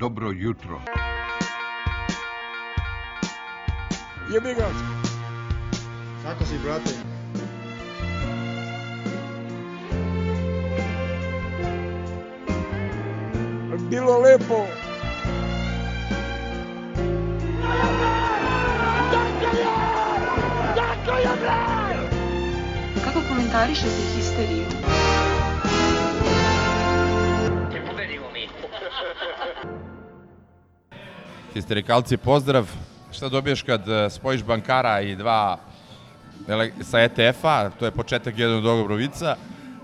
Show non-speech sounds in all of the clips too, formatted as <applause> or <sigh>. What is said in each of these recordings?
dobro jutro. Jebi ga. Kako si, brate? Bilo lepo. Kako komentarišete histeriju? Histerikalci, pozdrav. Šta dobiješ kad e, spojiš bankara i dva sa ETF-a, to je početak jednog Dobrovica,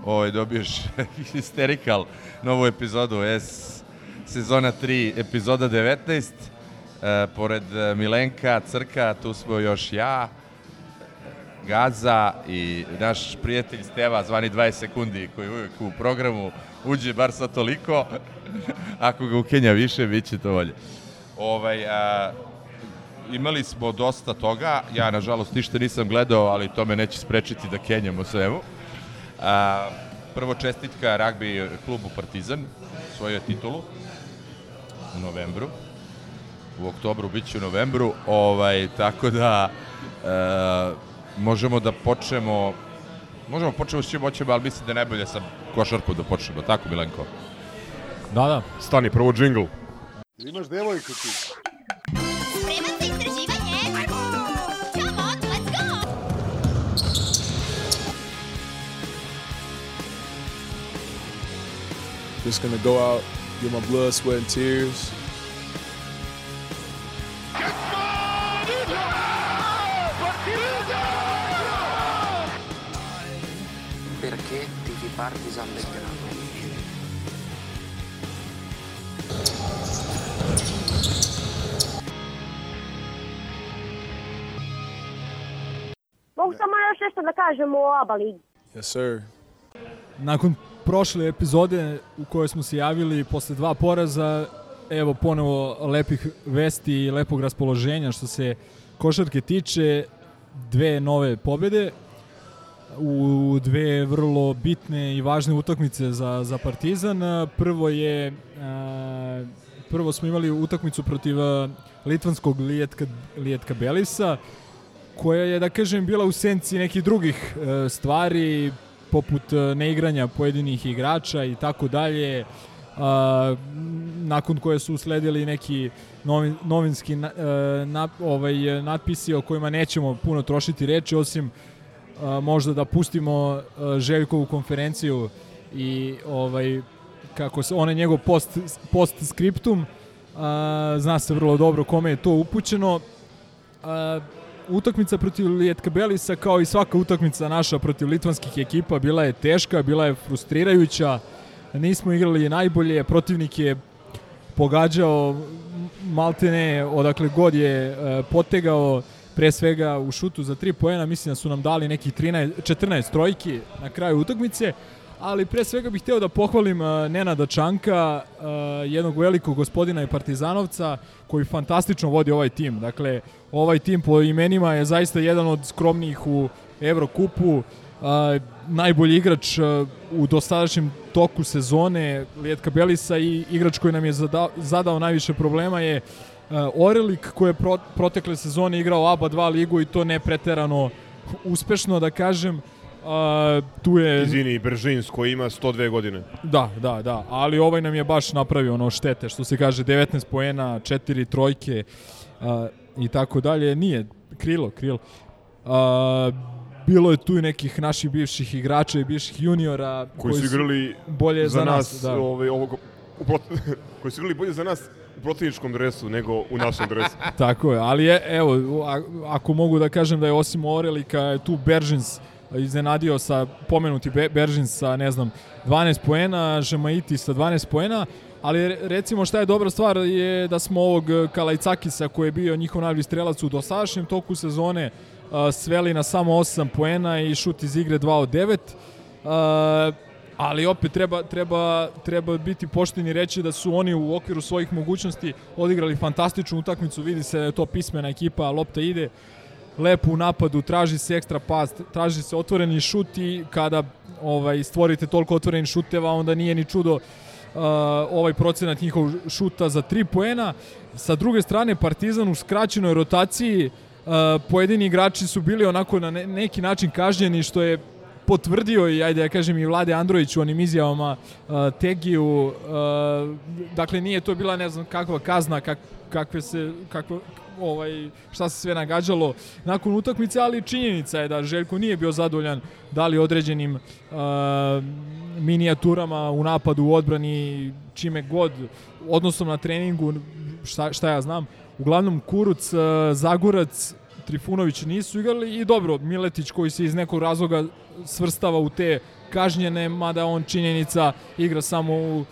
ovaj, dobiješ <laughs> Hysterical, novu epizodu S, sezona 3, epizoda 19. E, pored e, Milenka, Crka, tu smo još ja, Gaza i naš prijatelj Steva, zvani 20 sekundi, koji uvijek u programu uđe bar sa toliko. <laughs> Ako ga ukenja više, bit će to bolje. Ovaj, a, imali smo dosta toga, ja nažalost ništa nisam gledao, ali to me neće sprečiti da kenjam o svemu. A, prvo čestitka ragbi klubu Partizan, svoju titulu u novembru. U oktobru bit će u novembru, ovaj, tako da e, možemo da počnemo možemo da počnemo s čim hoćemo, ali mislim da je najbolje sa košarku da počnemo, tako Milenko? Da, da. Stani, prvo džingl. Imaš devojku ti. Spreman za istraživanje? Come on, let's go! Just gonna go out, get my blood, sweat, and tears. Perché tifi Partizan Belgrado? Mogu samo još nešto da kažem o ABA ligi. Yes, sir. Nakon prošle epizode u kojoj smo se javili posle dva poraza, evo ponovo lepih vesti i lepog raspoloženja što se košarke tiče, dve nove pobede u dve vrlo bitne i važne utakmice za, za Partizan. Prvo je a, prvo smo imali utakmicu protiv litvanskog Lijetka, Lijetka Belisa, koja je, da kažem, bila u senci nekih drugih e, stvari, poput e, neigranja pojedinih igrača i tako dalje, a, nakon koje su usledili neki novin, novinski na, e, na, ovaj, natpisi o kojima nećemo puno trošiti reči, osim a, možda da pustimo a, Željkovu konferenciju i ovaj kako se onaj njegov post post skriptum a, zna se vrlo dobro kome je to upućeno. A, utakmica protiv Lijetka Belisa kao i svaka utakmica naša protiv litvanskih ekipa bila je teška, bila je frustrirajuća. Nismo igrali najbolje protivnik je pogađao maltene odakle god je e, potegao pre svega u šutu za 3 poena. Mislim da su nam dali nekih 13, 14 trojki na kraju utakmice ali pre svega bih hteo da pohvalim uh, Nenada Čanka, uh, jednog velikog gospodina i partizanovca koji fantastično vodi ovaj tim. Dakle, ovaj tim po imenima je zaista jedan od skromnijih u Evrokupu, uh, najbolji igrač uh, u dosadašnjem toku sezone Lijetka Belisa i igrač koji nam je zadao, zadao najviše problema je uh, Orelik koji je pro, protekle sezone igrao ABA 2 ligu i to ne preterano uspešno da kažem. A, tu je... Izvini, Bržins koji ima 102 godine. Da, da, da, ali ovaj nam je baš napravio ono štete, što se kaže 19 poena, 4 trojke a, i tako dalje. Nije, krilo, krilo. A, bilo je tu i nekih naših bivših igrača i bivših juniora koji, koji su igrali bolje za, za nas, nas da. ovaj, ovog, prot... <laughs> koji su igrali bolje za nas u protivničkom dresu nego u našem dresu. <laughs> Tako je, ali je, evo, ako mogu da kažem da je osim Orelika je tu Beržins iznenadio sa pomenuti Be Beržin sa ne znam 12 poena, Žemaiti sa 12 poena, ali recimo šta je dobra stvar je da smo ovog Kalajcakisa koji je bio njihov najbolji strelac u dosadašnjem toku sezone sveli na samo 8 poena i šut iz igre 2 od 9. ali opet treba, treba, treba biti pošteni reći da su oni u okviru svojih mogućnosti odigrali fantastičnu utakmicu, vidi se da to pismena ekipa, lopta ide, lepo u napadu, traži se ekstra pas, traži se otvoreni šut i kada ovaj stvorite toliko otvorenih šuteva, onda nije ni čudo ovaj procenat njihov šuta za 3 poena. Sa druge strane, Partizan u skraćenoj rotaciji, uh, pojedini igrači su bili onako na ne, neki način kažnjeni, što je potvrdio i ajde ja kažem i Vlade Andrović u onim izjavama uh, Tegiju uh, dakle nije to bila ne znam kakva kazna kak, kakve se kakva, ovaj, šta se sve nagađalo nakon utakmice, ali činjenica je da Željko nije bio zadovoljan da li određenim uh, minijaturama u napadu, u odbrani, čime god, odnosom na treningu, šta, šta ja znam. Uglavnom, Kuruc, uh, Zagurac, Trifunović nisu igrali i dobro, Miletić koji se iz nekog razloga svrstava u te kažnjene, mada on činjenica igra samo u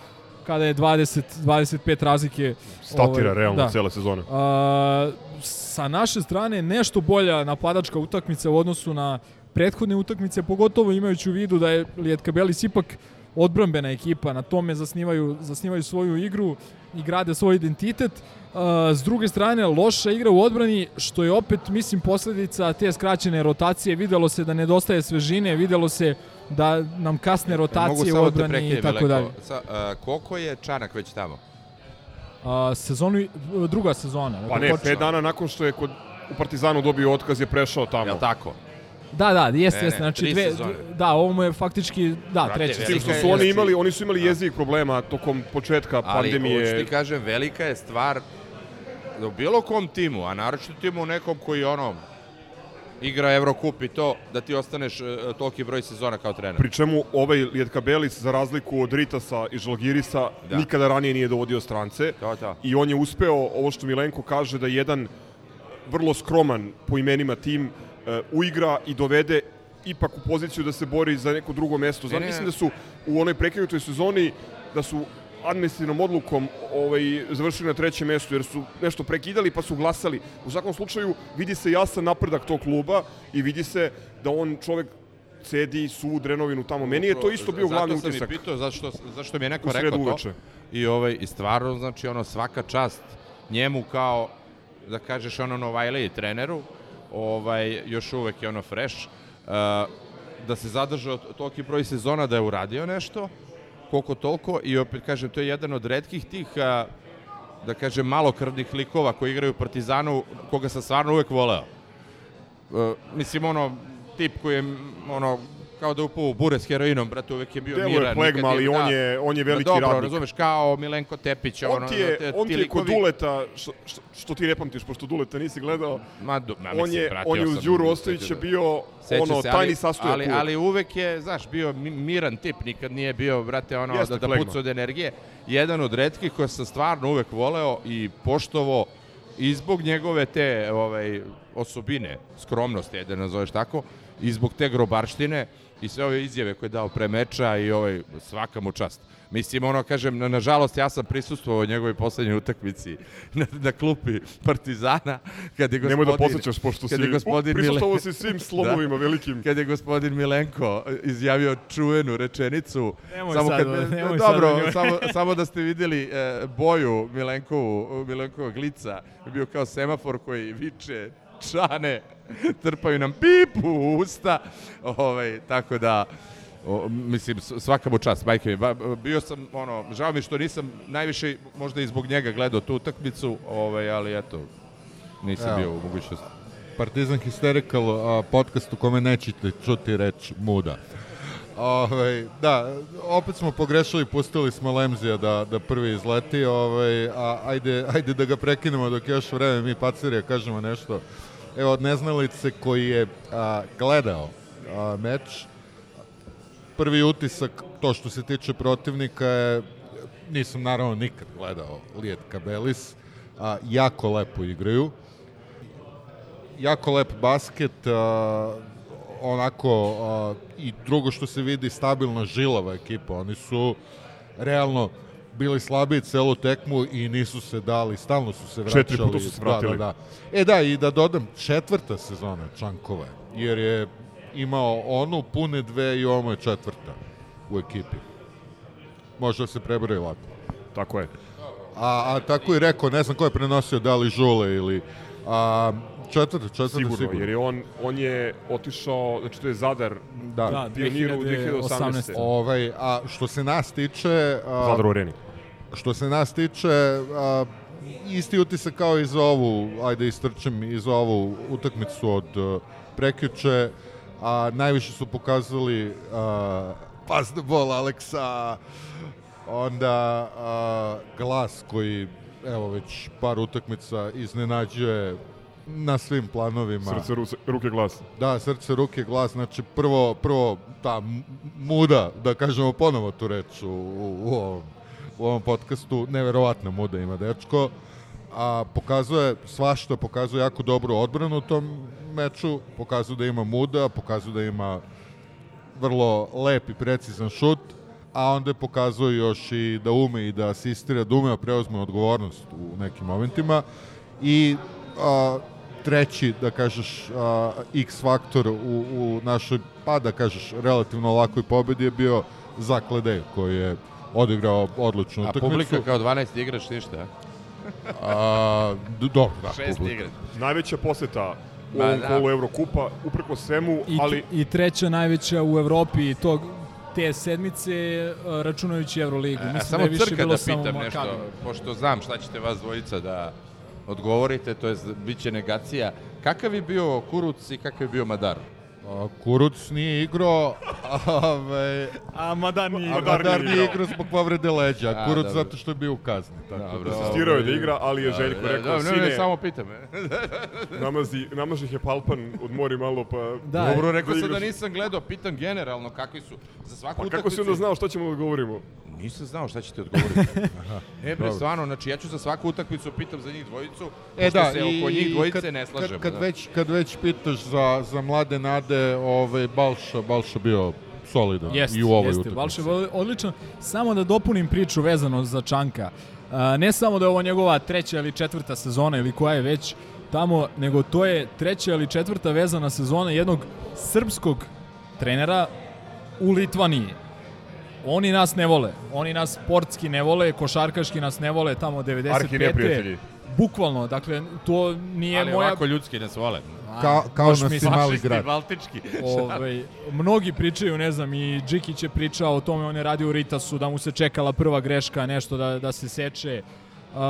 kada je 20 25 razlike statira ovaj, realno da. cele sezone. A, sa naše strane nešto bolja napadačka utakmica u odnosu na prethodne utakmice, pogotovo imajući u vidu da je Lijetka Belis ipak odbrambena ekipa, na tome zasnivaju, zasnivaju svoju igru i grade svoj identitet. Uh, s druge strane, loša igra u odbrani, što je opet, mislim, posledica te skraćene rotacije. Videlo se da nedostaje svežine, videlo se da nam kasne rotacije u odbrani i tako dalje. Sa, uh, koliko je Čanak već tamo? Uh, sezonu, druga sezona. Pa ne, pet dana nakon što je kod, u Partizanu dobio otkaz je prešao tamo. Jel tako? Da, da, jeste, jeste. Znači, dve, da, ovo mu je faktički, da, Brate, treća Tim što su oni imali, oni su imali jezik problema tokom početka Ali, pandemije. Ali, ti kažem, velika je stvar da u bilo kom timu, a naročito timu nekom koji ono, igra Evrokup i to, da ti ostaneš uh, toliki broj sezona kao trener. Pri čemu ovaj Ljetka Belis, za razliku od Ritasa i Žalgirisa, da. nikada ranije nije dovodio strance. To, to. I on je uspeo, ovo što Milenko kaže, da jedan vrlo skroman po imenima tim uigra i dovede ipak u poziciju da se bori za neko drugo mesto. Znam, mislim da su u onoj prekinutoj sezoni da su administrativnom odlukom ovaj, završili na trećem mestu, jer su nešto prekidali pa su glasali. U svakom slučaju vidi se jasan napredak tog kluba i vidi se da on čovek cedi su drenovinu tamo. Meni je to isto bio glavni utisak. Zato sam i pitao zašto, zašto mi je neko rekao uveče. to. I, ovaj, I stvarno, znači, ono, svaka čast njemu kao, da kažeš, ono, Novajliji treneru, ovaj, još uvek je ono fresh, uh, da se zadržao toliki broj sezona da je uradio nešto, koliko toliko i opet kažem, to je jedan od redkih tih a, da kažem malokrvnih likova koji igraju Partizanu, koga sam stvarno uvek voleo. E, mislim, ono, tip koji je, ono, kao da upao bure s heroinom, brate, uvek je bio Delo miran. je plegma, ali on, da, je, on je veliki da, dobro, radnik. razumeš, kao Milenko Tepić. On ono, ti je, te, on ti je likovi... kod Duleta, što, što, ti ne pamtiš, pošto Duleta nisi gledao, ma, do, ma, on je, on je uz Đuru Ostojića bio Seća ono, se, tajni ali, sastojak ali, uvek. ali uvek je, znaš, bio miran tip, nikad nije bio, brate, ono, Jeste, da, da puca od energije. Jedan od redkih koja sam stvarno uvek voleo i poštovo i zbog njegove te ovaj, osobine, skromnosti, da nazoveš tako, i zbog te grobarštine i sve ove izjave koje je dao pre meča i ovaj, svaka mu čast. Mislim, ono, kažem, na, nažalost, ja sam prisustvovao njegovoj poslednjoj utakmici <laughs> na, na klupi Partizana, kad je gospodin... Nemoj da posjećaš, pošto si kad je gospodin prisustvovao Mile- si svim <laughs> slobovima velikim. kad je gospodin Milenko izjavio čuvenu rečenicu Nemoj samo sad, kad nemoj sad dobro o njoj. samo samo da ste videli e, boju Milenkovu Milenkovog lica je bio kao semafor koji viče čane <laughs> trpaju nam pip u usta ovaj tako da O, mislim, svaka mu čast, majke mi. Bio sam, ono, žao mi što nisam najviše, možda i zbog njega gledao tu utakmicu, ovaj, ali eto, nisam Evo. bio u mogućnosti. Partizan Hysterical a, podcast u kome nećete čuti reč muda. Ovaj, da, opet smo pogrešili, pustili smo Lemzija da, da prvi izleti, ovaj, a ajde, ajde da ga prekinemo dok još vreme, mi pacerija kažemo nešto. Evo, od neznalice koji je a, gledao a, meč, prvi utisak, to što se tiče protivnika je, nisam naravno nikad gledao Lijet Kabelis, a, jako lepo igraju, jako lep basket, a, onako a, i drugo što se vidi stabilna žilava ekipa, oni su realno bili slabiji celu tekmu i nisu se dali, stalno su se vraćali. Četiri puta su se vratili. Da, da, da. E da, i da dodam, četvrta sezona Čankova, jer je imao onu pune dve i ovo je četvrta u ekipi. Možda se prebroji lako. Tako je. A, a tako i rekao, ne znam ko je prenosio, da li Žule ili, A, četvrta, četvrta Sigurno, sigurno. jer je on, on je otišao, znači to je Zadar, Da. Da, Pioniru 2018. 2018. Ovaj, a što se nas tiče... A, Zadar u areni. Što se nas tiče, a, isti utisak kao i za ovu, ajde istrčem, i za ovu utakmicu od uh, prekjuče, a najviše su pokazali a, pas the ball Aleksa, onda a, glas koji evo već par utakmica iznenađuje na svim planovima. Srce, ru- ruke, glas. Da, srce, ruke, glas, znači prvo, prvo ta muda, da kažemo ponovo tu reč u, u, u, ovom, u ovom podcastu, neverovatna muda ima dečko, a pokazuje svašta, pokazuje jako dobru odbranu u tom meču, pokazuje da ima muda, pokazuje da ima vrlo lep i precizan šut, a onda pokazuje još i da ume i da asistira, da ume da preuzme odgovornost u nekim momentima. I a, treći, da kažeš, a, X faktor u, u našoj, pa da kažeš, relativno lakoj pobedi je bio Zak Ledej, koji je odigrao odličnu A utakmicu. publika kao 12 igrač ništa, a? A, d- dobro, da, Šest publika. igrač. Najveća poseta u ovom da. kolu Evrokupa, upreko svemu, I, ali I treća najveća u Evropi tog te sedmice e, računajući Euroligu. A, Mislim samo da je više Crka bilo da samo pitam nešto, Makabi. pošto znam šta ćete vas dvojica da odgovorite, to je bit će negacija. Kakav je bio Kuruc i kakav je bio Madar? A, Kuruc nije igrao, ove, A Madar nije a igrao. Madar nije igrao zbog povrede leđa, a A, Kuruc dobro. zato što je bio u kazni. Tako Dobro, da, asistirao je da igra, ali je Željko Da, rekao, da, ne, sine, ne, samo pitam. <laughs> namazi, namažih je palpan, odmori malo, pa... Da, Dobro, rekao sam da nisam gledao, pitam generalno kakvi su. Za svaku Pa kako utakmicu... si onda znao šta ćemo da govorimo? Nisam znao šta ćete odgovoriti. <laughs> e, bre, stvarno, znači ja ću za svaku utakmicu pitam za njih dvojicu, E da, se i, oko njih dvojice kad, ne slažemo. Kad, kad, da. već, kad već pitaš za, za mlade nade, ovaj, Balša, Balša bio solidan Jeste, i u ovoj jeste. utakmici. Balša je odličan. Samo da dopunim priču vezano za Čanka. A, ne samo da je ovo njegova treća ili četvrta sezona ili koja je već tamo, nego to je treća ili četvrta vezana sezona jednog srpskog trenera u Litvaniji. Oni nas ne vole. Oni nas sportski ne vole, košarkaški nas ne vole tamo 95. Arhi neprijatelji. Bukvalno, dakle, to nije Ali moja... ovako ljudski nas vole. Ka, kao Baš nas i mali grad. baltički. Ovaj, mnogi pričaju, ne znam, i Džikić je pričao o tome, on je radio u Ritasu, da mu se čekala prva greška, nešto da, da se seče. Uh,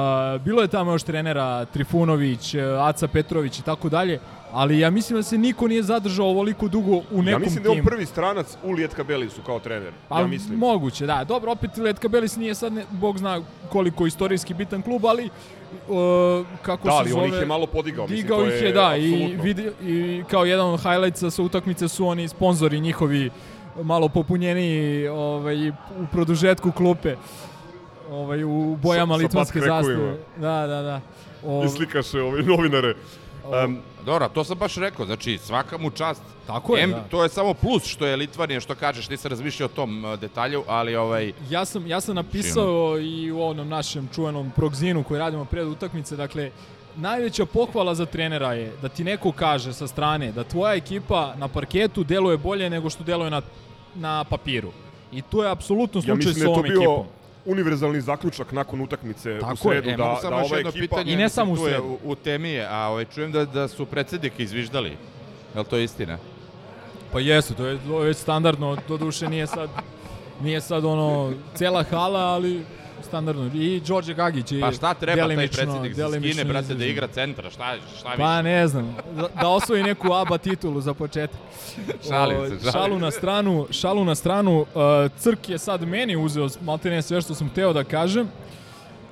bilo je tamo još trenera Trifunović, uh, Aca Petrović i tako dalje, ali ja mislim da se niko nije zadržao ovoliko dugo u nekom Ja mislim da je on timu. prvi stranac u Lijetka Belisu kao trener. Pa ja mislim. moguće, da. Dobro, opet Letka Belis nije sad, ne, bog zna koliko istorijski bitan klub, ali uh, kako Da, se ali zove... on ih je malo podigao. mislim, Digao to ih je, da, i, vidi, i kao jedan od highlightsa sa utakmice su oni sponzori njihovi malo popunjeniji ovaj, u produžetku klupe ovaj, u bojama Sa- sa litvanske patkrekovima. zastave. Da, da, da. O, I slikaše ove novinare. Um, Dobro, to sam baš rekao, znači svaka mu čast. Tako je, Em, da. To je samo plus što je Litvanija, što kažeš, nisam razmišljao o tom uh, detalju, ali ovaj... Ja sam, ja sam napisao i u onom našem čuvenom progzinu koji radimo pred utakmice, dakle, najveća pohvala za trenera je da ti neko kaže sa strane da tvoja ekipa na parketu deluje bolje nego što deluje na, na papiru. I to je apsolutno ja slučaj mislim sa da je to ovom bio ekipom. Univerzalni zaključak nakon utakmice Tako u sredu, E, da, da ova ekipa... pitanje, I ne samo u je sredu. u, u temi je, a ovaj, čujem da, da su predsednike izviždali. Je li to istina? Pa jeste, to je, to je već standardno, do duše nije sad, nije sad ono cela hala, ali standardno. I Đorđe Gagić je Pa šta treba taj delimično- predsednik da delimično skine, brate, da igra centra, šta, šta više? Pa ne znam, da, da osvoji neku ABA titulu za početak. <laughs> Šalim se, šalim. Šalu na stranu, šalu na stranu, uh, Crk je sad meni uzeo maltene sve što sam hteo da kažem.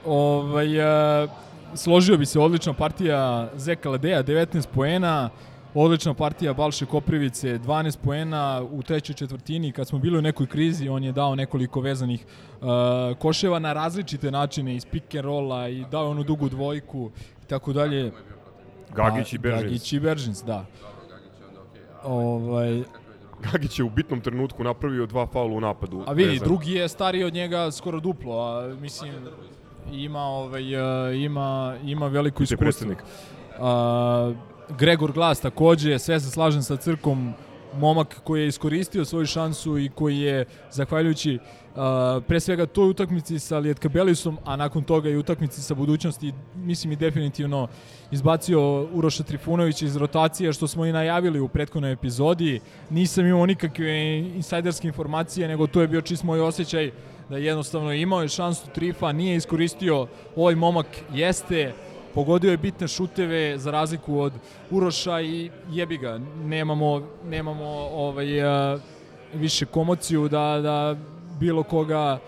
Ovaj, uh, složio bi se odlična partija Zeka Ledeja, 19 poena, odlična partija Balše Koprivice, 12 poena u trećoj četvrtini. Kad smo bili u nekoj krizi, on je dao nekoliko vezanih uh, koševa na različite načine, iz pick and rolla i dao onu dugu dvojku i tako dalje. Gagić i Pa, Beržins. Gagić i Beržins, da. Ovaj, Gagić je u bitnom trenutku napravio dva faula u napadu. a vidi, vezano. drugi je stariji od njega skoro duplo, a mislim ima ovaj uh, ima ima veliko iskustvo. predsednik. Gregor Glas takođe, sve se slažem sa Crkom, momak koji je iskoristio svoju šansu i koji je, zahvaljujući uh, pre svega toj utakmici sa Lietkabelisom, a nakon toga i utakmici sa budućnosti, mislim i definitivno izbacio Uroša Trifunovića iz rotacije, što smo i najavili u prethodnoj epizodi. Nisam imao nikakve insajderske informacije, nego to je bio čist moj osjećaj da jednostavno imao je šansu Trifa, nije iskoristio, ovaj momak jeste, pogodio je bitne šuteve za razliku od Uroša i jebi ga, nemamo, nemamo ovaj, a, više komociju da, da bilo koga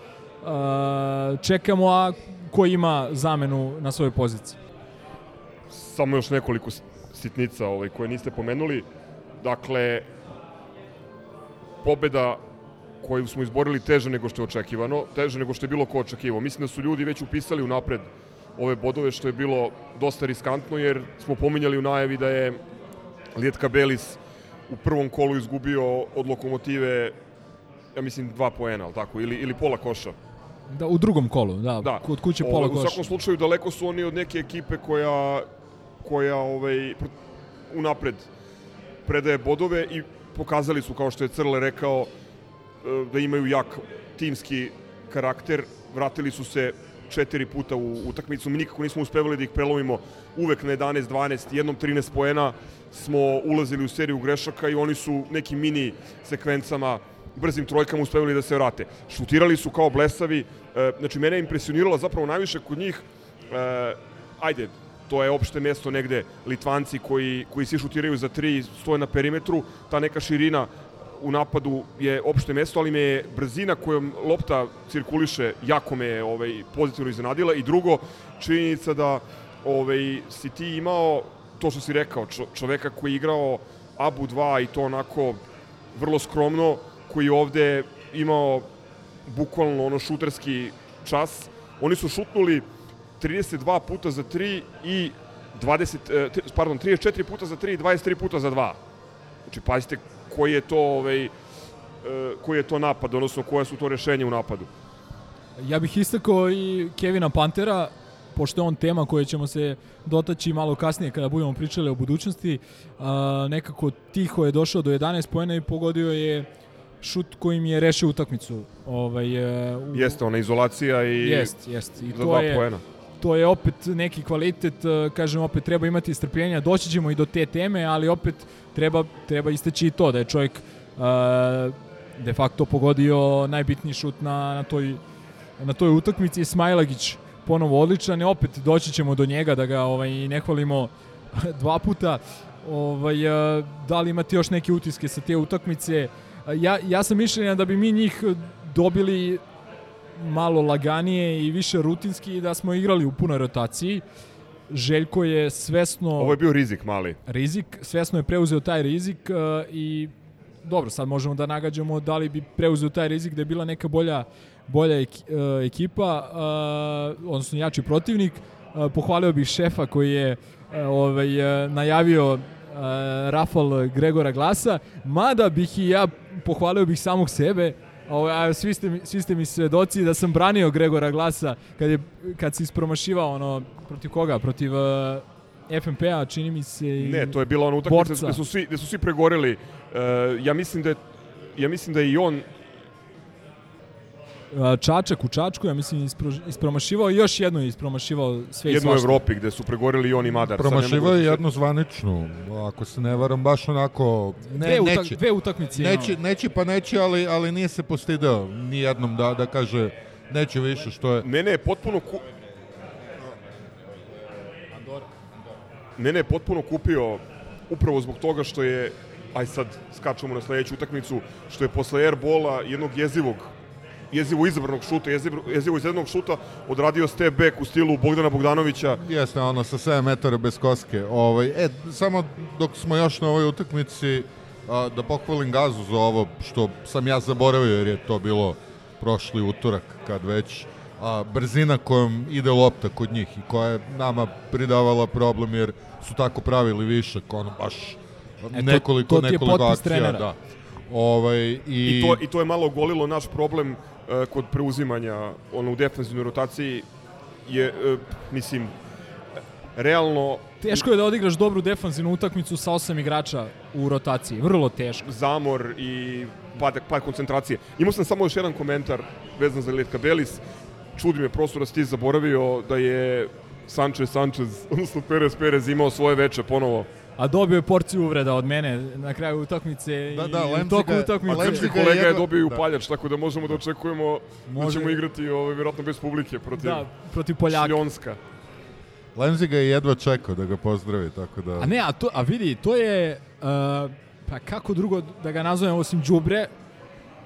a, čekamo, a ko ima zamenu na svojoj poziciji. Samo još nekoliko sitnica ovaj, koje niste pomenuli. Dakle, pobeda koju smo izborili teže nego što je očekivano, teže nego što je bilo ko očekivao. Mislim da su ljudi već upisali u napred ove bodove, što je bilo dosta riskantno, jer smo pominjali u najavi da je Lijetka Belis u prvom kolu izgubio od lokomotive, ja mislim, dva poena, ali tako, ili, ili pola koša. Da, u drugom kolu, da, Da. kod kuće pola Ovaj, U koša. svakom slučaju, daleko su oni od neke ekipe koja, koja ovaj, pr- unapred predaje bodove i pokazali su, kao što je Crle rekao, e, da imaju jak timski karakter. Vratili su se četiri puta u utakmicu. Mi nikako nismo uspevali da ih prelomimo uvek na 11-12, jednom 13 poena smo ulazili u seriju grešaka i oni su nekim mini sekvencama brzim trojkama uspevali da se vrate. Šutirali su kao blesavi, e, znači mene je impresioniralo zapravo najviše kod njih, e, ajde, to je opšte mesto negde, Litvanci koji, koji svi šutiraju za tri, stoje na perimetru, ta neka širina u napadu je opšte mesto, ali me je brzina kojom lopta cirkuliše jako me je ovaj, pozitivno iznenadila i drugo, činjenica da ovaj, si ti imao to što si rekao, čo, čoveka koji je igrao Abu 2 i to onako vrlo skromno, koji je ovde imao bukvalno ono šuterski čas. Oni su šutnuli 32 puta za 3 i 20, eh, tri- pardon, 34 puta za 3 i 23 puta za 2. Znači, pazite koji je to ovaj, eh, koji je to napad, odnosno koje su to rešenja u napadu. Ja bih istakao i Kevina Pantera, pošto je on tema koje ćemo se dotaći malo kasnije kada budemo pričali o budućnosti. A, nekako tiho je došao do 11 poena i pogodio je šut kojim je rešio utakmicu. Ovaj, e, u, Jeste, ona izolacija i Jest, jest. I za to dva je, poena. To je opet neki kvalitet, e, kažem opet treba imati strpljenja, doći ćemo i do te teme, ali opet treba, treba isteći i to da je čovjek uh, de facto pogodio najbitniji šut na, na, toj, na toj utakmici. Smajlagić ponovo odličan i opet doći ćemo do njega da ga ovaj, ne hvalimo <laughs> dva puta. Ovaj, e, da li imate još neke utiske sa te utakmice? Ja, ja sam mišljenja da bi mi njih dobili malo laganije i više rutinski i da smo igrali u punoj rotaciji. Željko je svesno... Ovo je bio rizik mali. Rizik, svesno je preuzeo taj rizik uh, i dobro, sad možemo da nagađamo da li bi preuzeo taj rizik da je bila neka bolja, bolja uh, ekipa, uh, odnosno jači protivnik. Uh, pohvalio bih šefa koji je uh, ovaj, najavio rafal Gregora Glasa, mada bih i ja pohvalio bih samog sebe, Ovo, a svi ste, mi, svi ste mi svedoci da sam branio Gregora Glasa kad, je, kad se ispromašivao ono, protiv koga? Protiv uh, FNP-a, čini mi se i Ne, to je bila ona utakmica gde su svi, gde su svi pregoreli. E, ja mislim da je ja mislim da je i on Uh, Čačak u Čačku, ja mislim, ispro, ispromašivao i još jedno je ispromašivao sve i jednu u. Evropi gde su pregoreli i on i Madar. Ne Promašivao je jednu zvaničnu, ako se ne varam, baš onako... Ne, Dve, utak, neće, dve utakmice. neće, neće pa neće, ali, ali nije se postidao ni jednom da, da kaže neće više, što je... Mene je potpuno ku... Mene je potpuno kupio upravo zbog toga što je aj sad skačemo na sledeću utakmicu, što je posle airbola jednog jezivog jezivo izabranog šuta, jezivo, jezivo izjednog šuta odradio step back u stilu Bogdana Bogdanovića. Jeste, ono, sa 7 metara bez koske. Ovaj, e, samo dok smo još na ovoj utakmici, a, da pohvalim Gazu za ovo što sam ja zaboravio, jer je to bilo prošli utorak, kad već a, brzina kojom ide lopta kod njih i koja je nama pridavala problem, jer su tako pravili višak, ono, baš E, to- nekoliko, to je nekoliko akcija, trenera. da. Ovaj, i, I to, I to je malo golilo naš problem kod preuzimanja ono, u defensivnoj rotaciji je, e, mislim, realno Teško je da odigraš dobru defanzivnu utakmicu sa osam igrača u rotaciji. Vrlo teško. Zamor i pad, pad koncentracije. Imao sam samo još jedan komentar vezan za Letka Belis. Čudi me prosto da si ti zaboravio da je Sanchez Sanchez, <laughs> odnosno Perez Perez imao svoje veče ponovo. A dobio je porciju uvreda od mene na kraju utakmice Da, i da, Lemziga- toku utakmice. Lemziga- Srpski ga je kolega je dobio i da. upaljač, tako da možemo da očekujemo da Može. ćemo igrati ovaj, vjerojatno bez publike protiv Da, protiv Poljaka. Šljonska. Lemzi ga je jedva čekao da ga pozdravi, tako da... A ne, a, to, a vidi, to je, uh, pa kako drugo da ga nazovem osim đubre,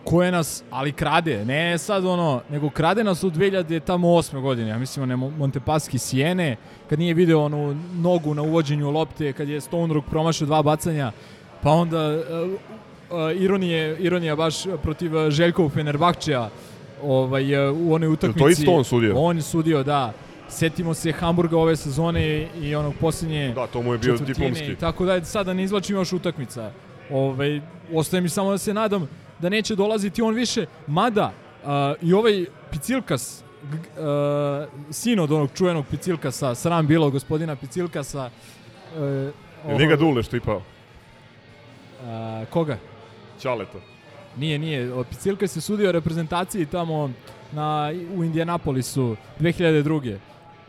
koje nas, ali krade, ne sad ono, nego krade nas od 2000 tamo 8. godine, ja mislim one Mo- Montepaski Sijene, kad nije video onu nogu na uvođenju lopte, kad je Stonerook promašio dva bacanja, pa onda uh, uh, ironije, ironija baš protiv Željkovog Fenerbahčeja, ovaj, uh, u onoj utakmici. isto on sudio? On je sudio, da. Setimo se Hamburga ove sezone i onog posljednje Da, to mu je bio diplomski. tako da sada ne izvlačim još utakmica. Ovaj, ostaje mi samo da se nadam da neće dolaziti on više, mada a, i ovaj Picilkas, g- a, sin od onog čuvenog Picilkasa, sram bilo gospodina Picilkasa, e, Je li ga Dule štipao? a, koga? Ćaleta. Nije, nije. O, Picilkas je sudio reprezentaciji tamo na, u Indianapolisu 2002.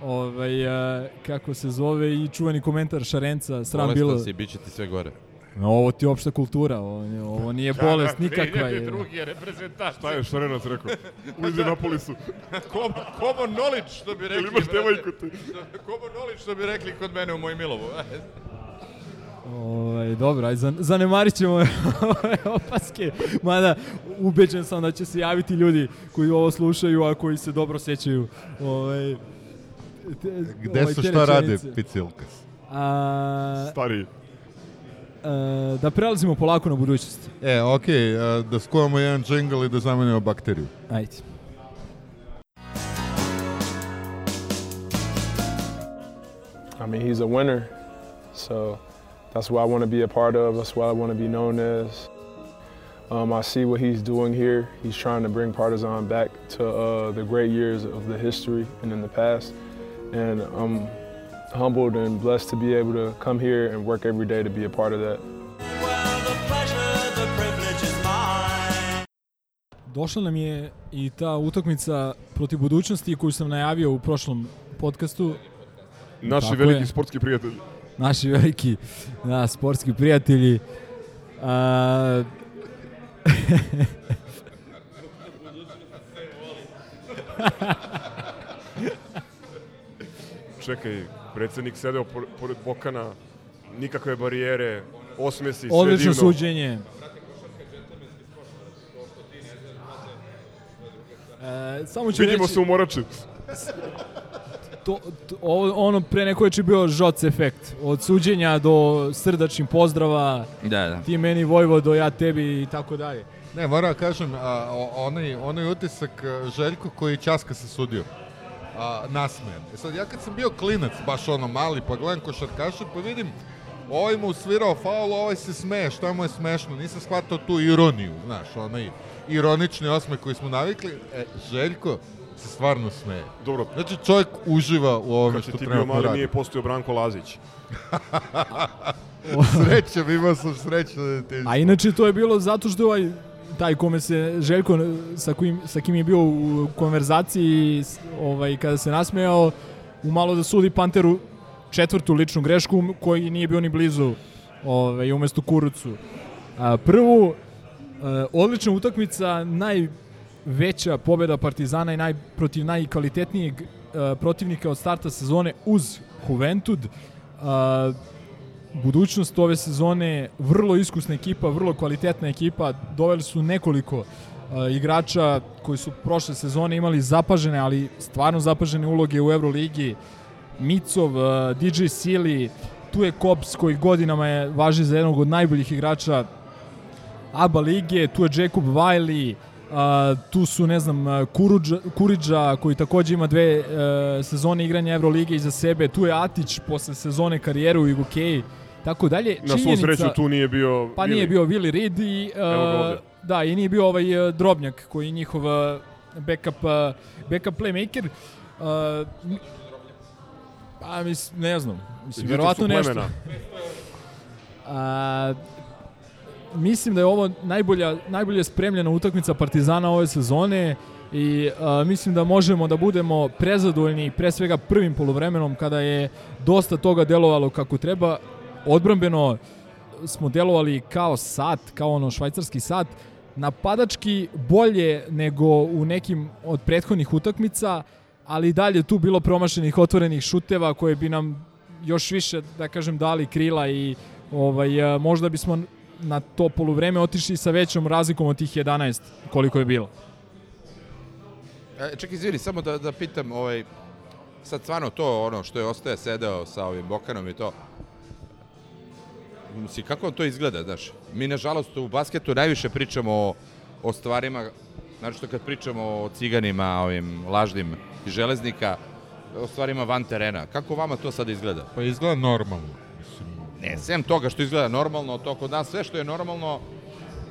Ovaj, a, kako se zove i čuveni komentar Šarenca, sram Bolestan bilo. si, bit će ti sve gore. No, ovo ti je opšta kultura, ovo, nije- ovo nije bolest nikakva. Je. je reprezentacija. Šta je Šarenac rekao? <laughs> U Indianapolisu. <laughs> Common knowledge, što bi Ili rekli. imaš devojku ti? Common knowledge, što bi rekli kod mene u moj Milovu. Ovaj, dobro, aj zan, zanemarit ćemo ove opaske, mada ubeđen sam da će se javiti ljudi koji ovo slušaju, a koji se dobro sećaju. Ovaj, te, Gde ovaj, su te šta rade. Picilkas? A, Stariji. A, da prelazimo polako na budućnost. E, okej, a, da skuvamo jedan džingl i da zamenimo bakteriju. Ajde. I mean, he's a winner, so that's what I want to be a part of. That's what I want to be known as. Um, I see what he's doing here. He's trying to bring Partizan back to uh, the great years of the history and in the past. And I'm humbled and blessed to be able to come here and work every day to be a part of that. Došla nam je i ta utakmica protiv budućnosti koju sam najavio u prošlom podcastu. Naši Tako veliki je. sportski prijatelji. Naši veliki da, sportski prijatelji. A, Čekaj, predsednik sedeo por- pored Bokana, nikakve barijere, osmesi, sve odlično divno. suđenje. E, samo ću Vidimo reći, se u Morači. <laughs> to, to, ovo, ono pre neko je bio žoc efekt. Od suđenja do srdačnih pozdrava, Da, da. ti meni Vojvodo, ja tebi i tako dalje. Ne, moram da kažem, a, onaj, onaj utisak a, Željko koji časka se sudio. A, nasmejan. E sad, ja kad sam bio klinac, baš ono mali, pa gledam košarkaša, pa vidim, ovaj mu svirao faul, ovaj se smeje, šta mu je smešno, nisam shvatao tu ironiju, znaš, onaj ironični osmeh koji smo navikli, e, Željko se stvarno smeje. Dobro, Znači, čovjek uživa u ovome kad što si ti bio mali radi. nije postojao Branko Lazić. <laughs> <laughs> Srećem, imao sam srećno detinjstvo. A inače to je bilo zato što je ovaj taj kome se Željko sa, kojim, sa kim je bio u konverzaciji ovaj, kada se nasmejao umalo da sudi Panteru četvrtu ličnu grešku koji nije bio ni blizu ovaj, umesto Kurucu. A, prvu, e, odlična utakmica, najveća pobjeda Partizana i naj, protiv najkvalitetnijeg e, protivnika od starta sezone uz Juventud. A, budućnost ove sezone, vrlo iskusna ekipa, vrlo kvalitetna ekipa, doveli su nekoliko uh, igrača koji su prošle sezone imali zapažene, ali stvarno zapažene uloge u Euroligi. Micov, uh, DJ Sili, tu je Kops koji godinama je važi za jednog od najboljih igrača ABA lige, tu je Jacob Wiley, Uh, tu su, ne znam, uh, Kuruđa, Kuriđa koji takođe ima dve uh, sezone igranja Evrolige iza sebe, tu je Atić posle sezone karijere u Jugokeji, tako dalje. Na svu sreću tu nije bio Pa Vili. nije bio Willi Reed i uh, da, i nije bio ovaj uh, Drobnjak koji je njihov uh, backup, backup playmaker. Uh, Pa, mislim, ne znam. Mislim, verovatno nešto. <laughs> A, mislim da je ovo najbolja, najbolje spremljena utakmica Partizana ove sezone i a, mislim da možemo da budemo prezadovoljni pre svega prvim poluvremenom kada je dosta toga delovalo kako treba. Odbrambeno smo delovali kao sat, kao ono švajcarski sat, napadački bolje nego u nekim od prethodnih utakmica, ali dalje tu bilo promašenih otvorenih šuteva koje bi nam još više, da kažem, dali krila i ovaj, a, možda bismo na to poluvreme otišli sa većom razlikom od tih 11 koliko je bilo. E, čekaj, izvini, samo da, da pitam, ovaj, sad stvarno to ono što je ostaje sedeo sa ovim Bokanom i to, Mislim, kako vam to izgleda, znaš? Mi, nažalost, u basketu najviše pričamo o, o stvarima, znači što kad pričamo o ciganima, ovim lažnim železnika, o stvarima van terena. Kako vama to sad izgleda? Pa izgleda normalno. Mislim, Ne, sem toga što izgleda normalno, to kod nas sve što je normalno,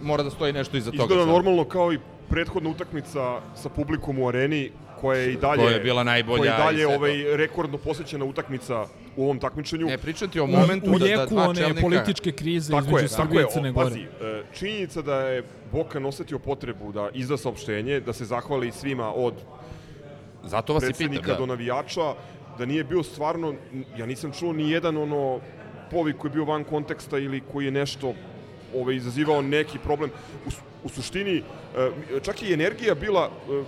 mora da stoji nešto iza toga. Izgleda normalno kao i prethodna utakmica sa publikom u areni, koja je i dalje Koja je bila najbolja koja je dalje ovaj rekordno posjećena utakmica u ovom takmičenju. Ne, pričam ti o U, momentu u da, da dva one čelnika... političke krize Tako između je, Srbije je. i Crne Gore. pazi, e, činjenica da je Bokan osetio potrebu da izda saopštenje, da se zahvali svima od Zato vas i pitam, predsednika da. do navijača, da nije bio stvarno, ja nisam čuo ni jedan ono povik koji je bio van konteksta ili koji je nešto ovaj, izazivao neki problem. U, u suštini, e, čak i energija bila e,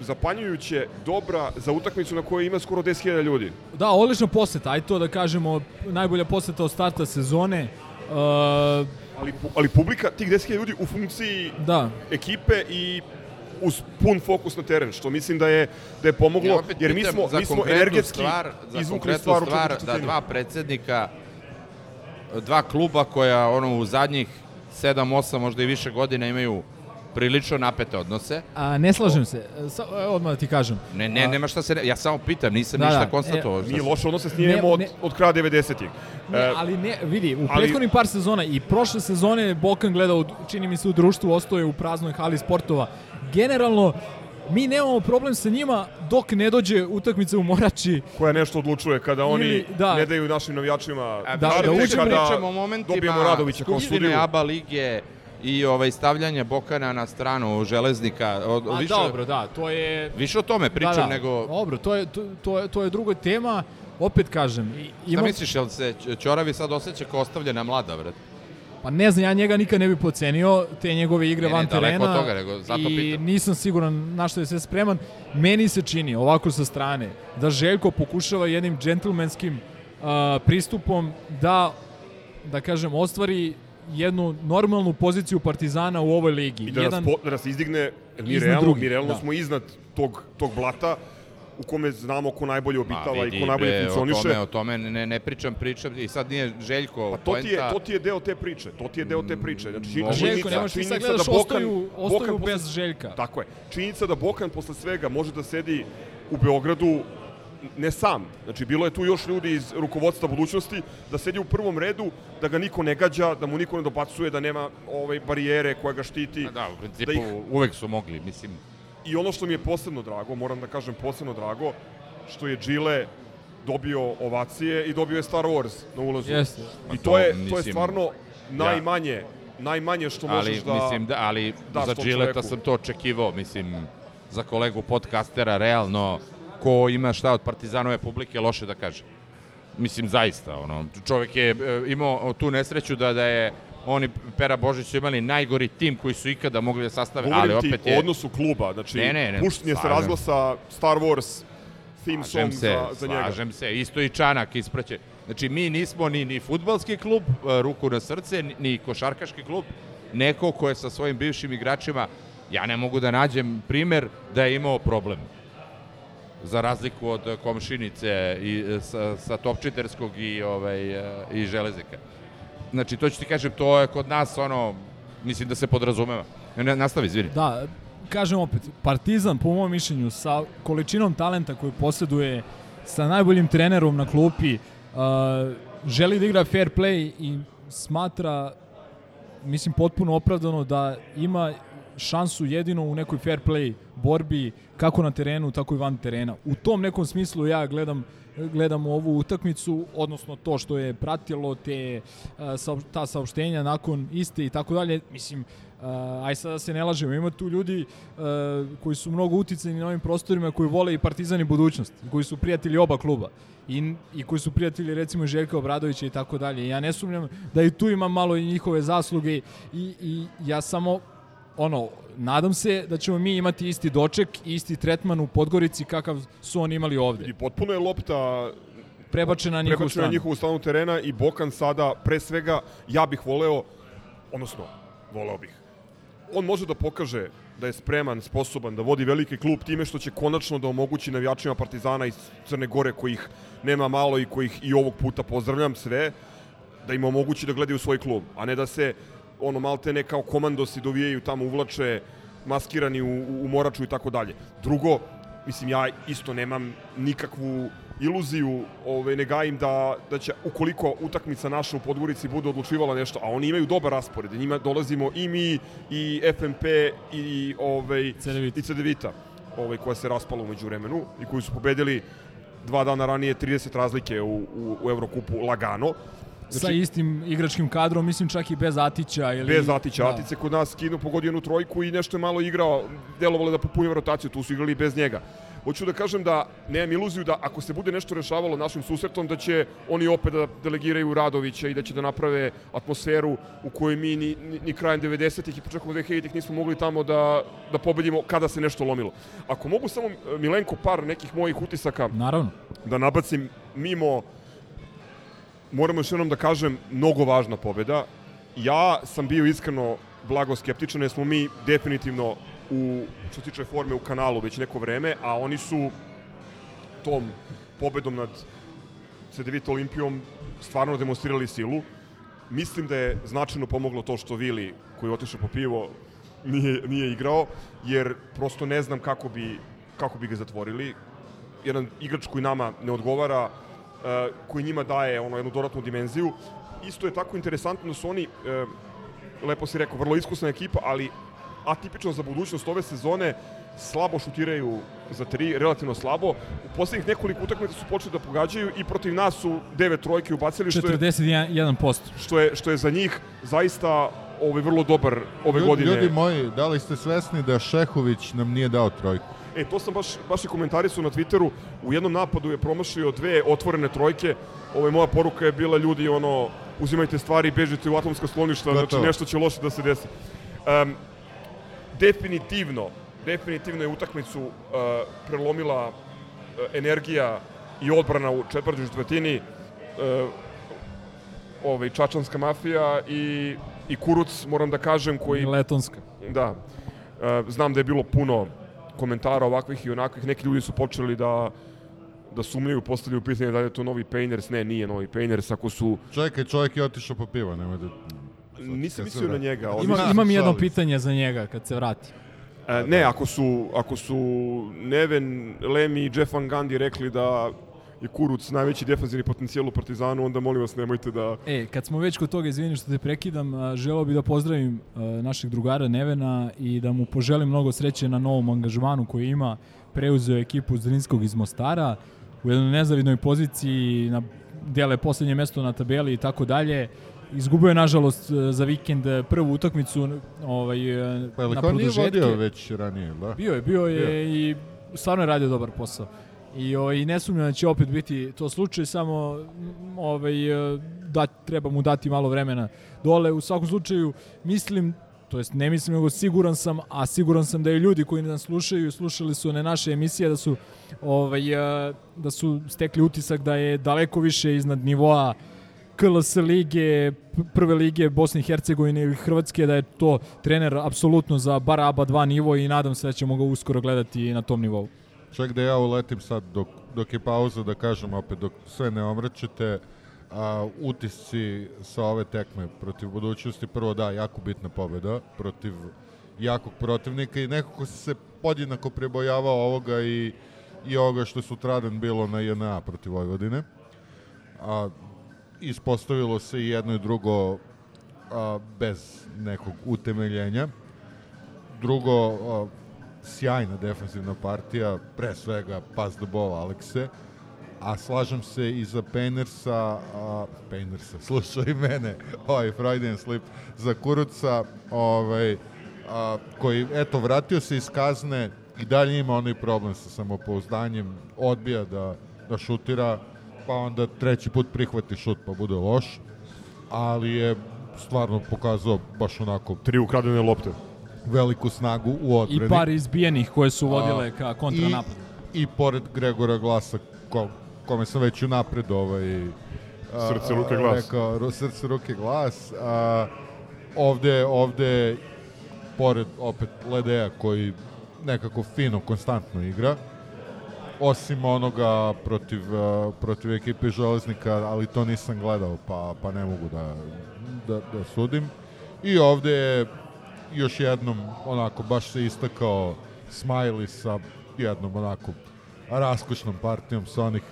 zapanjujuće dobra za utakmicu na kojoj ima skoro 10.000 ljudi. Da, odlična poseta, aj to da kažemo, najbolja poseta od starta sezone. Uh, Ali, ali publika, tih 10.000 ljudi u funkciji da, ekipe i uz pun fokus na teren, što mislim da je da je pomoglo, Ja jer mi smo, mi smo energetski stvar, za izvukli stvar stvar da dva predsednika, dva kluba koja ono u zadnjih 7, 8, možda i više godina imaju prilično napete odnose. a ne slažem se, sa, e, odmah da ti kažem. Ne, ne, nema šta se... Ne, ja samo pitam, nisam Da, ništa da, konstatovao. e, Mi loše odnose s Ne, od, ne. od kraja 90-ih. Ne, E, ali ne, vidi, u ali- prethodnim par sezona i prošle sezone Bokan gledao, čini mi se u društvu, ostoje u praznoj hali sportova. Generalno, mi nemamo problem sa njima dok ne dođe utakmica u Morači. koja nešto odlučuje kada oni Ili- da. ne daju našim navijačima A, Da, da, da da uđemo- pričamo o momentima dobijemo Radovića kao sudiju. ABA lige i ovaj stavljanja Bokana na stranu železnika. Od, A više, dobro, da, to je... više o tome pričam da, da, nego... Dobro, to je, to, to, je, to je druga tema. Opet kažem, i- Šta imam, misliš, jel se Ćoravi sad osjeća kao ostavljena mlada, vrat? pa ne znam, ja njega nikad ne bi pocenio, te njegove igre Ne, ne, van daleko terena. od toga, nego zato I pitam. nisam siguran na što je sve spreman. Meni se čini, ovako sa strane, da Željko pokušava jednim džentlmenskim a, pristupom da, da kažem, ostvari jednu normalnu poziciju Partizana u ovoj ligi. i da, Jedan, nas, po, da nas izdigne, mi realno, mi realno da. smo iznad tog, tog blata u kome znamo ko najbolje obitava Ma, i vidi, ko najbolje bre, funkcioniše. O tome, o tome ne, ne pričam, pričam i sad nije Željko Pa to ti, je, poenta. to ti je deo te priče, to ti je deo te priče. Znači, čin- Željko, činjenica, nemaš ti sad činjenica gledaš da Bokan, ostaju, ostaju Bokan bez Željka. Tako je. Činjenica da Bokan posle svega može da sedi u Beogradu ne sam. Znači, bilo je tu još ljudi iz rukovodstva budućnosti da sedi u prvom redu, da ga niko ne gađa, da mu niko ne dobacuje, da nema ovaj, barijere koja ga štiti. A Da, u principu da ih- uvek su mogli, mislim. I ono što mi je posebno drago, moram da kažem posebno drago, što je Gile dobio ovacije i dobio je Star Wars na ulazu. Jeste. Ma I to, to je, to je stvarno najmanje, najmanje što možeš ali, da... mislim, da, ali za čoveku. sam to očekivao, mislim, za kolegu podcastera, realno, ko ima šta od Partizanove publike, loše da kaže. Mislim, zaista, ono, čovek je e, imao tu nesreću da, da je oni Pera Božić su imali najgori tim koji su ikada mogli da sastave, Govorim ali ti opet o je... odnosu kluba, znači Ne, ne, ne, puštenje se razglasa Star Wars theme song se, za, za njega. slažem se. Isto i Čanak ispraće. Znači, mi nismo ni, ni futbalski klub, e, ruku na srce, ni, ni košarkaški klub. Neko ko je sa svojim bivšim igračima, ja ne mogu da nađem primer da je imao problem. Za razliku od e, komšinice i e, sa, sa Topčiterskog i, ovaj, e, i Železnika. Znači, to ću ti kažem, to je kod nas ono, mislim da se podrazumeva. Ne, nastavi, izvini. Da, kažem opet, Partizan, po mom mišljenju, sa količinom talenta koju posjeduje, sa najboljim trenerom na klupi, uh, želi da igra fair play i smatra, mislim, potpuno opravdano da ima šansu jedino u nekoj fair play borbi, kako na terenu, tako i van terena. U tom nekom smislu ja gledam gledam ovu utakmicu, odnosno to što je pratilo te ta saopštenja nakon iste i tako dalje. Mislim, Uh, aj sad da se ne lažemo, ima tu ljudi uh, koji su mnogo uticani na ovim prostorima, koji vole i Partizan i budućnost, koji su prijatelji oba kluba i, i koji su prijatelji recimo Željka Obradovića i tako dalje. Ja ne sumnjam da i tu ima malo i njihove zasluge i, i ja samo ono, nadam se da ćemo mi imati isti doček isti tretman u Podgorici kakav su oni imali ovde. I potpuno je lopta prebačena na njihovu stranu. na njihovu stranu terena i Bokan sada, pre svega, ja bih voleo, odnosno, voleo bih, on može da pokaže da je spreman, sposoban da vodi veliki klub time što će konačno da omogući navijačima Partizana iz Crne Gore kojih nema malo i kojih i ovog puta pozdravljam sve, da im omogući da gledaju svoj klub, a ne da se ono malte ne kao komandosi dovijaju tamo uvlače maskirani u, u moraču i tako dalje. Drugo, mislim ja isto nemam nikakvu iluziju, ovaj, ne gajim da, da će, ukoliko utakmica naša u Podgorici bude odlučivala nešto, a oni imaju dobar raspored, njima dolazimo i mi, i FMP, i, ovaj, Cedevita. i Cedevita, ovaj, koja se raspala umeđu vremenu i koji su pobedili dva dana ranije 30 razlike u, u, u Evrokupu lagano. Znači, sa istim igračkim kadrom, mislim čak i bez Atića. Ili... Bez Atića. Da. Atice kod nas skinu pogodio jednu trojku i nešto je malo igrao, delovalo da popunje rotaciju, tu su igrali bez njega. Hoću da kažem da nemam iluziju da ako se bude nešto rešavalo našim susretom, da će oni opet da delegiraju Radovića i da će da naprave atmosferu u kojoj mi ni, ni, ni krajem 90-ih i početkom 2000-ih nismo mogli tamo da, da pobedimo kada se nešto lomilo. Ako mogu samo, Milenko, par nekih mojih utisaka Naravno. da nabacim mimo moramo još jednom da kažem, mnogo važna pobeda. Ja sam bio iskreno blago skeptičan, jer smo mi definitivno u, što tiče forme u kanalu već neko vreme, a oni su tom pobedom nad CDVita Olimpijom stvarno demonstrirali silu. Mislim da je značajno pomoglo to što Vili, koji je otišao po pivo, nije, nije igrao, jer prosto ne znam kako bi, kako bi ga zatvorili. Jedan igrač koji nama ne odgovara, koji njima daje ono jednu dodatnu dimenziju. Isto je tako interesantno da su oni, uh, lepo si rekao, vrlo iskusna ekipa, ali atipično za budućnost ove sezone, slabo šutiraju za tri, relativno slabo. U poslednjih nekoliko utakmica su počeli da pogađaju i protiv nas su devet trojke ubacili što je 41%. Što je što je za njih zaista ovaj vrlo dobar ove ljudi, godine. Ljudi moji, da li ste svesni da Šehović nam nije dao trojku? E, to sam baš, baš i komentarisao na Twitteru. U jednom napadu je promašio dve otvorene trojke. Ovo moja poruka je bila ljudi, ono, uzimajte stvari bežite u atomska skloništa, znači nešto će loše da se desi. Um, definitivno, definitivno je utakmicu uh, prelomila uh, energija i odbrana u četvrtoj četvrtini uh, ovaj, čačanska mafija i, i Kuruc, moram da kažem, koji... Letonska. Da. Uh, znam da je bilo puno komentara ovakvih i onakvih. Neki ljudi su počeli da da sumnjaju, postavljaju pitanje da li je to novi Painters. Ne, nije novi Painters. Ako su... Čekaj, čovjek je otišao po pivo, nemoj da... Nisam mislio na njega. Ima, imam jedno pitanje za njega kad se vrati. E, ne, ako su, ako su Neven, Lemi i Jeff Van Gundy rekli da je Kuruc najveći defanzivni potencijal u Partizanu, onda molim vas nemojte da... E, kad smo već kod toga, izvini što te prekidam, želeo bih da pozdravim našeg drugara Nevena i da mu poželim mnogo sreće na novom angažmanu koji ima, preuzeo ekipu Zrinskog iz Mostara, u jednoj nezavidnoj poziciji, na, dele poslednje mesto na tabeli i tako dalje. Izgubio je, nažalost, za vikend prvu utakmicu ovaj, pa, na produžetke. Pa nije vodio već ranije, da? Bio je, bio je bio. i stvarno je radio dobar posao. I, ovaj, ne sumnjam da će opet biti to slučaj, samo ovaj, da, treba mu dati malo vremena dole. U svakom slučaju, mislim, to jest ne mislim, nego siguran sam, a siguran sam da i ljudi koji nas slušaju, slušali su one naše emisije, da su, ovaj, da su stekli utisak da je daleko više iznad nivoa KLS lige, prve lige Bosne i Hercegovine ili Hrvatske, da je to trener apsolutno za bar ABA 2 nivo i nadam se da ćemo ga uskoro gledati na tom nivou. Čak da ja uletim sad dok, dok je pauza da kažem opet dok sve ne omračite a, utisci sa ove tekme protiv budućnosti prvo da, jako bitna pobeda protiv jakog protivnika i nekako se podjednako prebojavao ovoga i, i ovoga što su tradan bilo na JNA protiv Vojvodine. A, ispostavilo se i jedno i drugo a, bez nekog utemeljenja. drugo, a, sjajna defensivna partija, pre svega pas do bola Alekse, a slažem se i za Painersa, a, Painersa, <laughs> slušaj mene, ovaj Freudian slip, za Kuruca, ovaj, a, koji, eto, vratio se iz kazne i dalje ima onaj problem sa samopouzdanjem, odbija da, da šutira, pa onda treći put prihvati šut pa bude loš, ali je stvarno pokazao baš onako Tri ukradene lopte. Veliku snagu u odbrani. I par izbijenih koje su vodile ka kontranapadu. I, I pored Gregora Glasa, ko, kome sam već unapred ovaj, a, Srce, ruke, glas. Rekao, srce, ruke, glas. A, ovde, ovde, pored opet Ledeja koji nekako fino, konstantno igra, osim onoga protiv, protiv ekipe Železnika, ali to nisam gledao, pa, pa ne mogu da, da, da sudim. I ovde je još jednom onako baš se istakao Smiley sa jednom onako raskošnom partijom sa onih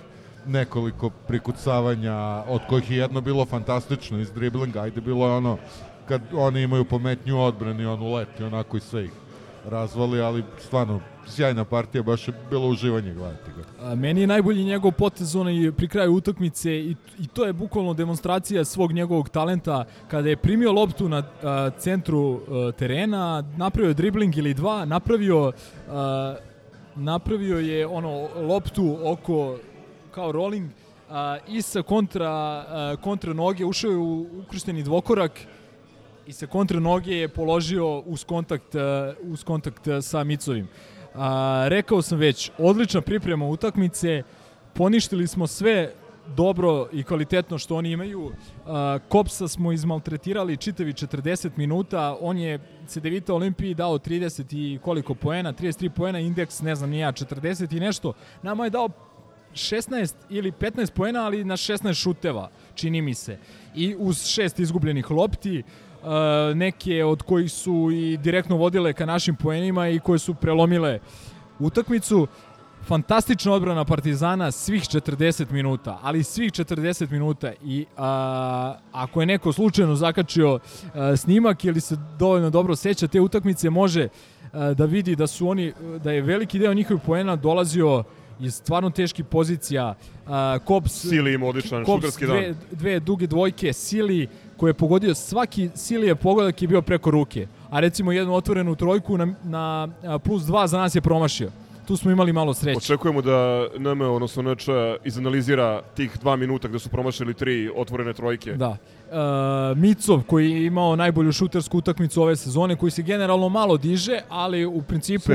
nekoliko prikucavanja od kojih je jedno bilo fantastično iz driblinga, ajde bilo je ono kad oni imaju pometnju odbrani, on uleti onako i sve ih razvali, ali stvarno sjajna partija, baš je bilo uživanje gledati ga. A, Meni je najbolji njegov potez onaj pri kraju utakmice i, i to je bukvalno demonstracija svog njegovog talenta kada je primio loptu na a, centru a, terena, napravio dribling ili dva, napravio a, napravio je ono loptu oko kao rolling a, i sa kontra, a, kontra noge ušao je u ukršteni dvokorak i sa kontra noge je položio uz kontakt, a, uz kontakt a, sa Micovim. A, rekao sam već, odlična priprema utakmice, poništili smo sve dobro i kvalitetno što oni imaju. A, Kopsa smo izmaltretirali čitavi 40 minuta, on je CDVita Olimpiji dao 30 i koliko poena, 33 poena, indeks, ne znam, ni ja, 40 i nešto. Nama je dao 16 ili 15 poena, ali na 16 šuteva, čini mi se. I uz šest izgubljenih lopti, uh, neke od kojih su i direktno vodile ka našim poenima i koje su prelomile utakmicu. Fantastična odbrana Partizana svih 40 minuta, ali svih 40 minuta i a, ako je neko slučajno zakačio a, snimak ili se dovoljno dobro seća te utakmice, može a, da vidi da su oni da je veliki deo njihovih poena dolazio iz stvarno teških pozicija. A, Kops Sili ima odličan Kops šuterski dve, dan. dve duge dvojke, Sili koji je pogodio svaki Sili je pogodak je bio preko ruke. A recimo jednu otvorenu trojku na, na plus dva za nas je promašio. Tu smo imali malo sreće. Očekujemo da NM, odnosno NČ, izanalizira tih dva minuta gde su promašili tri otvorene trojke. Da. E, Micov koji je imao najbolju šutersku utakmicu ove sezone, koji se generalno malo diže, ali u principu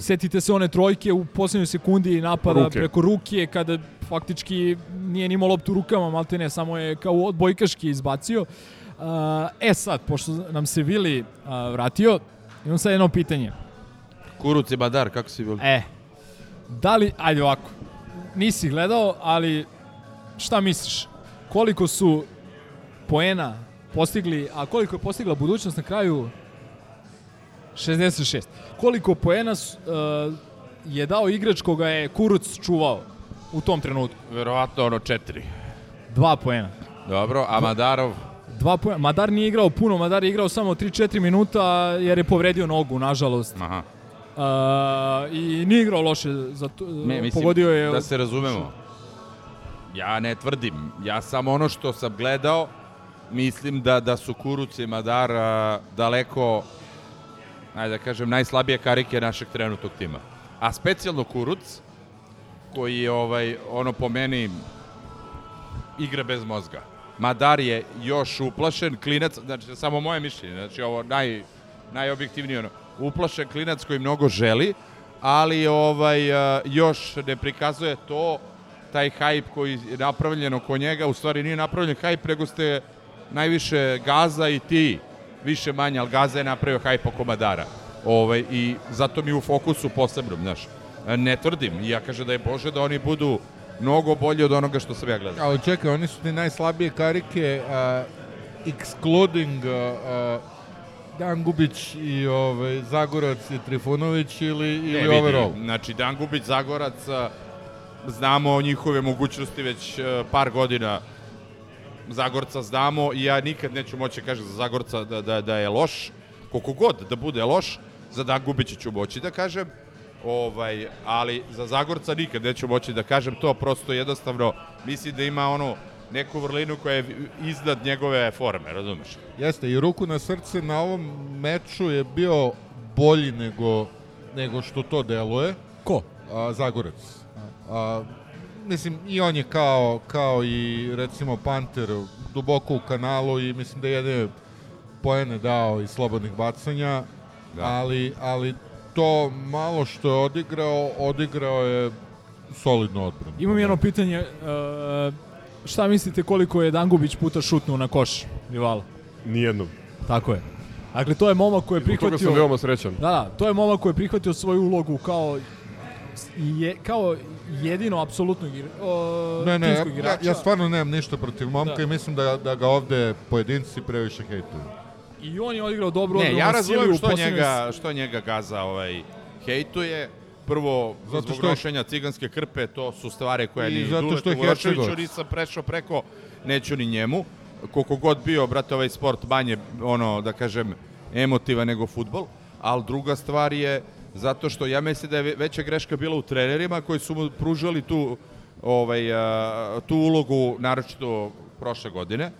setite se one trojke u poslednjoj sekundi napada Ruke. preko ruke kada faktički nije ni imao loptu rukama, malte ne, samo je kao odbojkaški izbacio. E, e sad, pošto nam se Vili vratio, imam sad jedno pitanje. Kuruc i Badar, kako si bili? E, da li, ajde ovako, nisi gledao, ali šta misliš? Koliko su poena postigli, a koliko je postigla budućnost na kraju? 66. Koliko poena su, uh, je dao igrač koga je Kuruc čuvao u tom trenutku? Verovatno ono četiri. Dva poena. Dobro, a Madarov? Dva poena. Madar nije igrao puno, Madar je igrao samo 3-4 minuta jer je povredio nogu, nažalost. Aha. Uh, I nije igrao loše, za to, Ne, mislim, pogodio je... da se razumemo. Ja ne tvrdim. Ja samo ono što sam gledao, mislim da da su Kuruc i Madar a, daleko, ajde da kažem, najslabije karike našeg trenutnog tima. A specijalno Kuruc, koji je ovaj, ono po meni igra bez mozga. Madar je još uplašen, klinac, znači samo moje mišljenje, znači ovo naj, najobjektivnije ono, uplašen klinac koji mnogo želi, ali ovaj a, još ne prikazuje to taj hype koji je napravljen oko njega, u stvari nije napravljen hype, nego ste najviše Gaza i ti, više manje, ali Gaza je napravio hype oko Madara. Ovaj, I zato mi u fokusu posebno, znaš. Ne tvrdim, ja kažem da je Bože da oni budu mnogo bolji od onoga što sam ja gledao. Ali čekaj, oni su ti najslabije karike, uh, excluding uh, uh, Dangubić i ovaj, Zagorac i Trifunović ili, ili Ne, overall? Znači, Dangubić, Zagorac, znamo njihove mogućnosti već a, par godina. Zagorca znamo i ja nikad neću moći kažem za Zagorca da, da, da je loš. Koliko god da bude loš, Za Dangubića ću moći da kažem, ovaj, ali za Zagorca nikad neću moći da kažem to, prosto jednostavno mislim da ima ono neku vrlinu koja je iznad njegove forme, razumeš? Jeste, i ruku na srce na ovom meču je bio bolji nego, nego što to deluje. Ko? A, Zagorec. A, mislim, i on je kao, kao i recimo Panter duboko u kanalu i mislim da je jedne poene dao iz slobodnih bacanja, da. ali, ali to malo što je odigrao, odigrao je solidno odbranu. Imam jedno pitanje, uh, šta mislite koliko je Dangubić puta šutnuo na koš rivala? Nijednom. Tako je. Dakle, to je momak koji je prihvatio... Toga sam veoma srećan. Da, da, to je momak koji je prihvatio svoju ulogu kao je, kao jedino apsolutno o, ne, ne, ja, igrača. ja, stvarno nemam ništa protiv momka da. i mislim da, da ga ovde pojedinci previše hejtuju. I on je odigrao dobro Ne, ja razumem što, njega, što njega gaza ovaj, hejtuje. Prvo, zato zbog što nošenja ciganske krpe, to su stvari koje ni zato što je Hercegovac. nisam prešao preko, neću ni njemu. Koliko god bio, brate, ovaj sport manje, ono, da kažem, emotiva nego futbol. Ali druga stvar je, zato što ja mislim da je veća greška bila u trenerima koji su mu pružali tu, ovaj, a, tu ulogu, naročito prošle godine,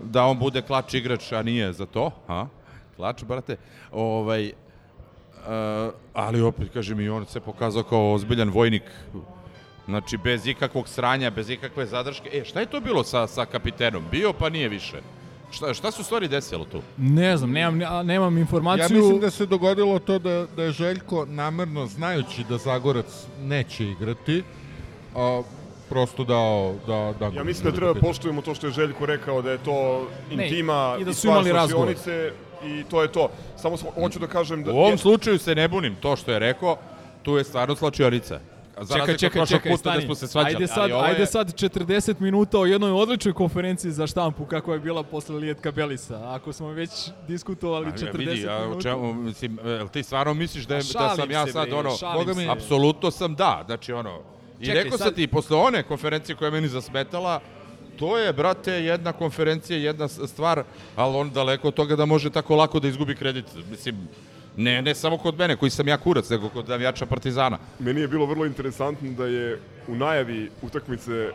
da on bude klač igrač, a nije za to, a? Klač, brate. Ovaj, uh, ali opet, kažem, i on se pokazao kao ozbiljan vojnik, znači bez ikakvog sranja, bez ikakve zadrške. E, šta je to bilo sa, sa kapitenom? Bio pa nije više. Šta, šta su stvari desilo tu? Ne znam, nemam, nemam informaciju. Ja mislim da se dogodilo to da, da je Željko namerno, znajući da Zagorac neće igrati, a, prosto dao da da Ja mislim da treba poštujemo to što je Željko rekao da je to intima ne, i da su imali razgovor i to je to. Samo sam, hoću da kažem da U ovom je... slučaju se ne bunim to što je rekao, tu je stvarno slačionica. Za čekaj, čekaj, čekaj, da stani. Da smo se svađali. Ajde sad, je... ajde sad 40 minuta o jednoj odličnoj konferenciji za štampu kako je bila posle Lijetka Belisa. Ako smo već diskutovali a, 40 vidi, a, minuta. Čemu, mislim, ti stvarno misliš da, je, da sam ja sad ono, Boga mi, apsolutno sam da, znači ono, I Čekaj, rekao sad... sam ti, posle one konferencije koja je meni zasmetala, to je, brate, jedna konferencija, jedna stvar, ali on daleko od toga da može tako lako da izgubi kredit. Mislim, ne, ne samo kod mene, koji sam ja kurac, nego kod navijača Partizana. Meni je bilo vrlo interesantno da je u najavi utakmice e,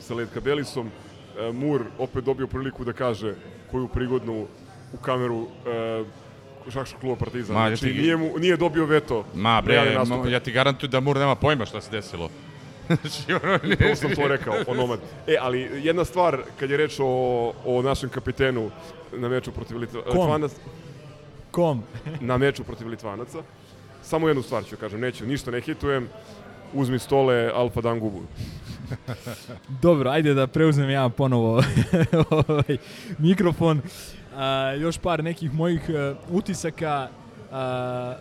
sa Letka Belisom e, Mur opet dobio priliku da kaže koju prigodnu u kameru e, šahškog kluba Partizan. Ma, znači, ja ti... nije, mu, nije dobio veto. Ma bre, ma, ja ti garantujem da Mur nema pojma šta se desilo. <laughs> znači, ono, Upravo sam to rekao, onomad. E, ali jedna stvar, kad je reč o, o našem kapitenu na meču protiv Litvanaca... Kom? <laughs> na meču protiv Litvanaca. Samo jednu stvar ću kažem, neću, ništa ne hitujem, uzmi stole Alfa Dangubu. <laughs> Dobro, ajde da preuzmem ja ponovo <laughs> ovaj mikrofon. A, još par nekih mojih uh, utisaka. A,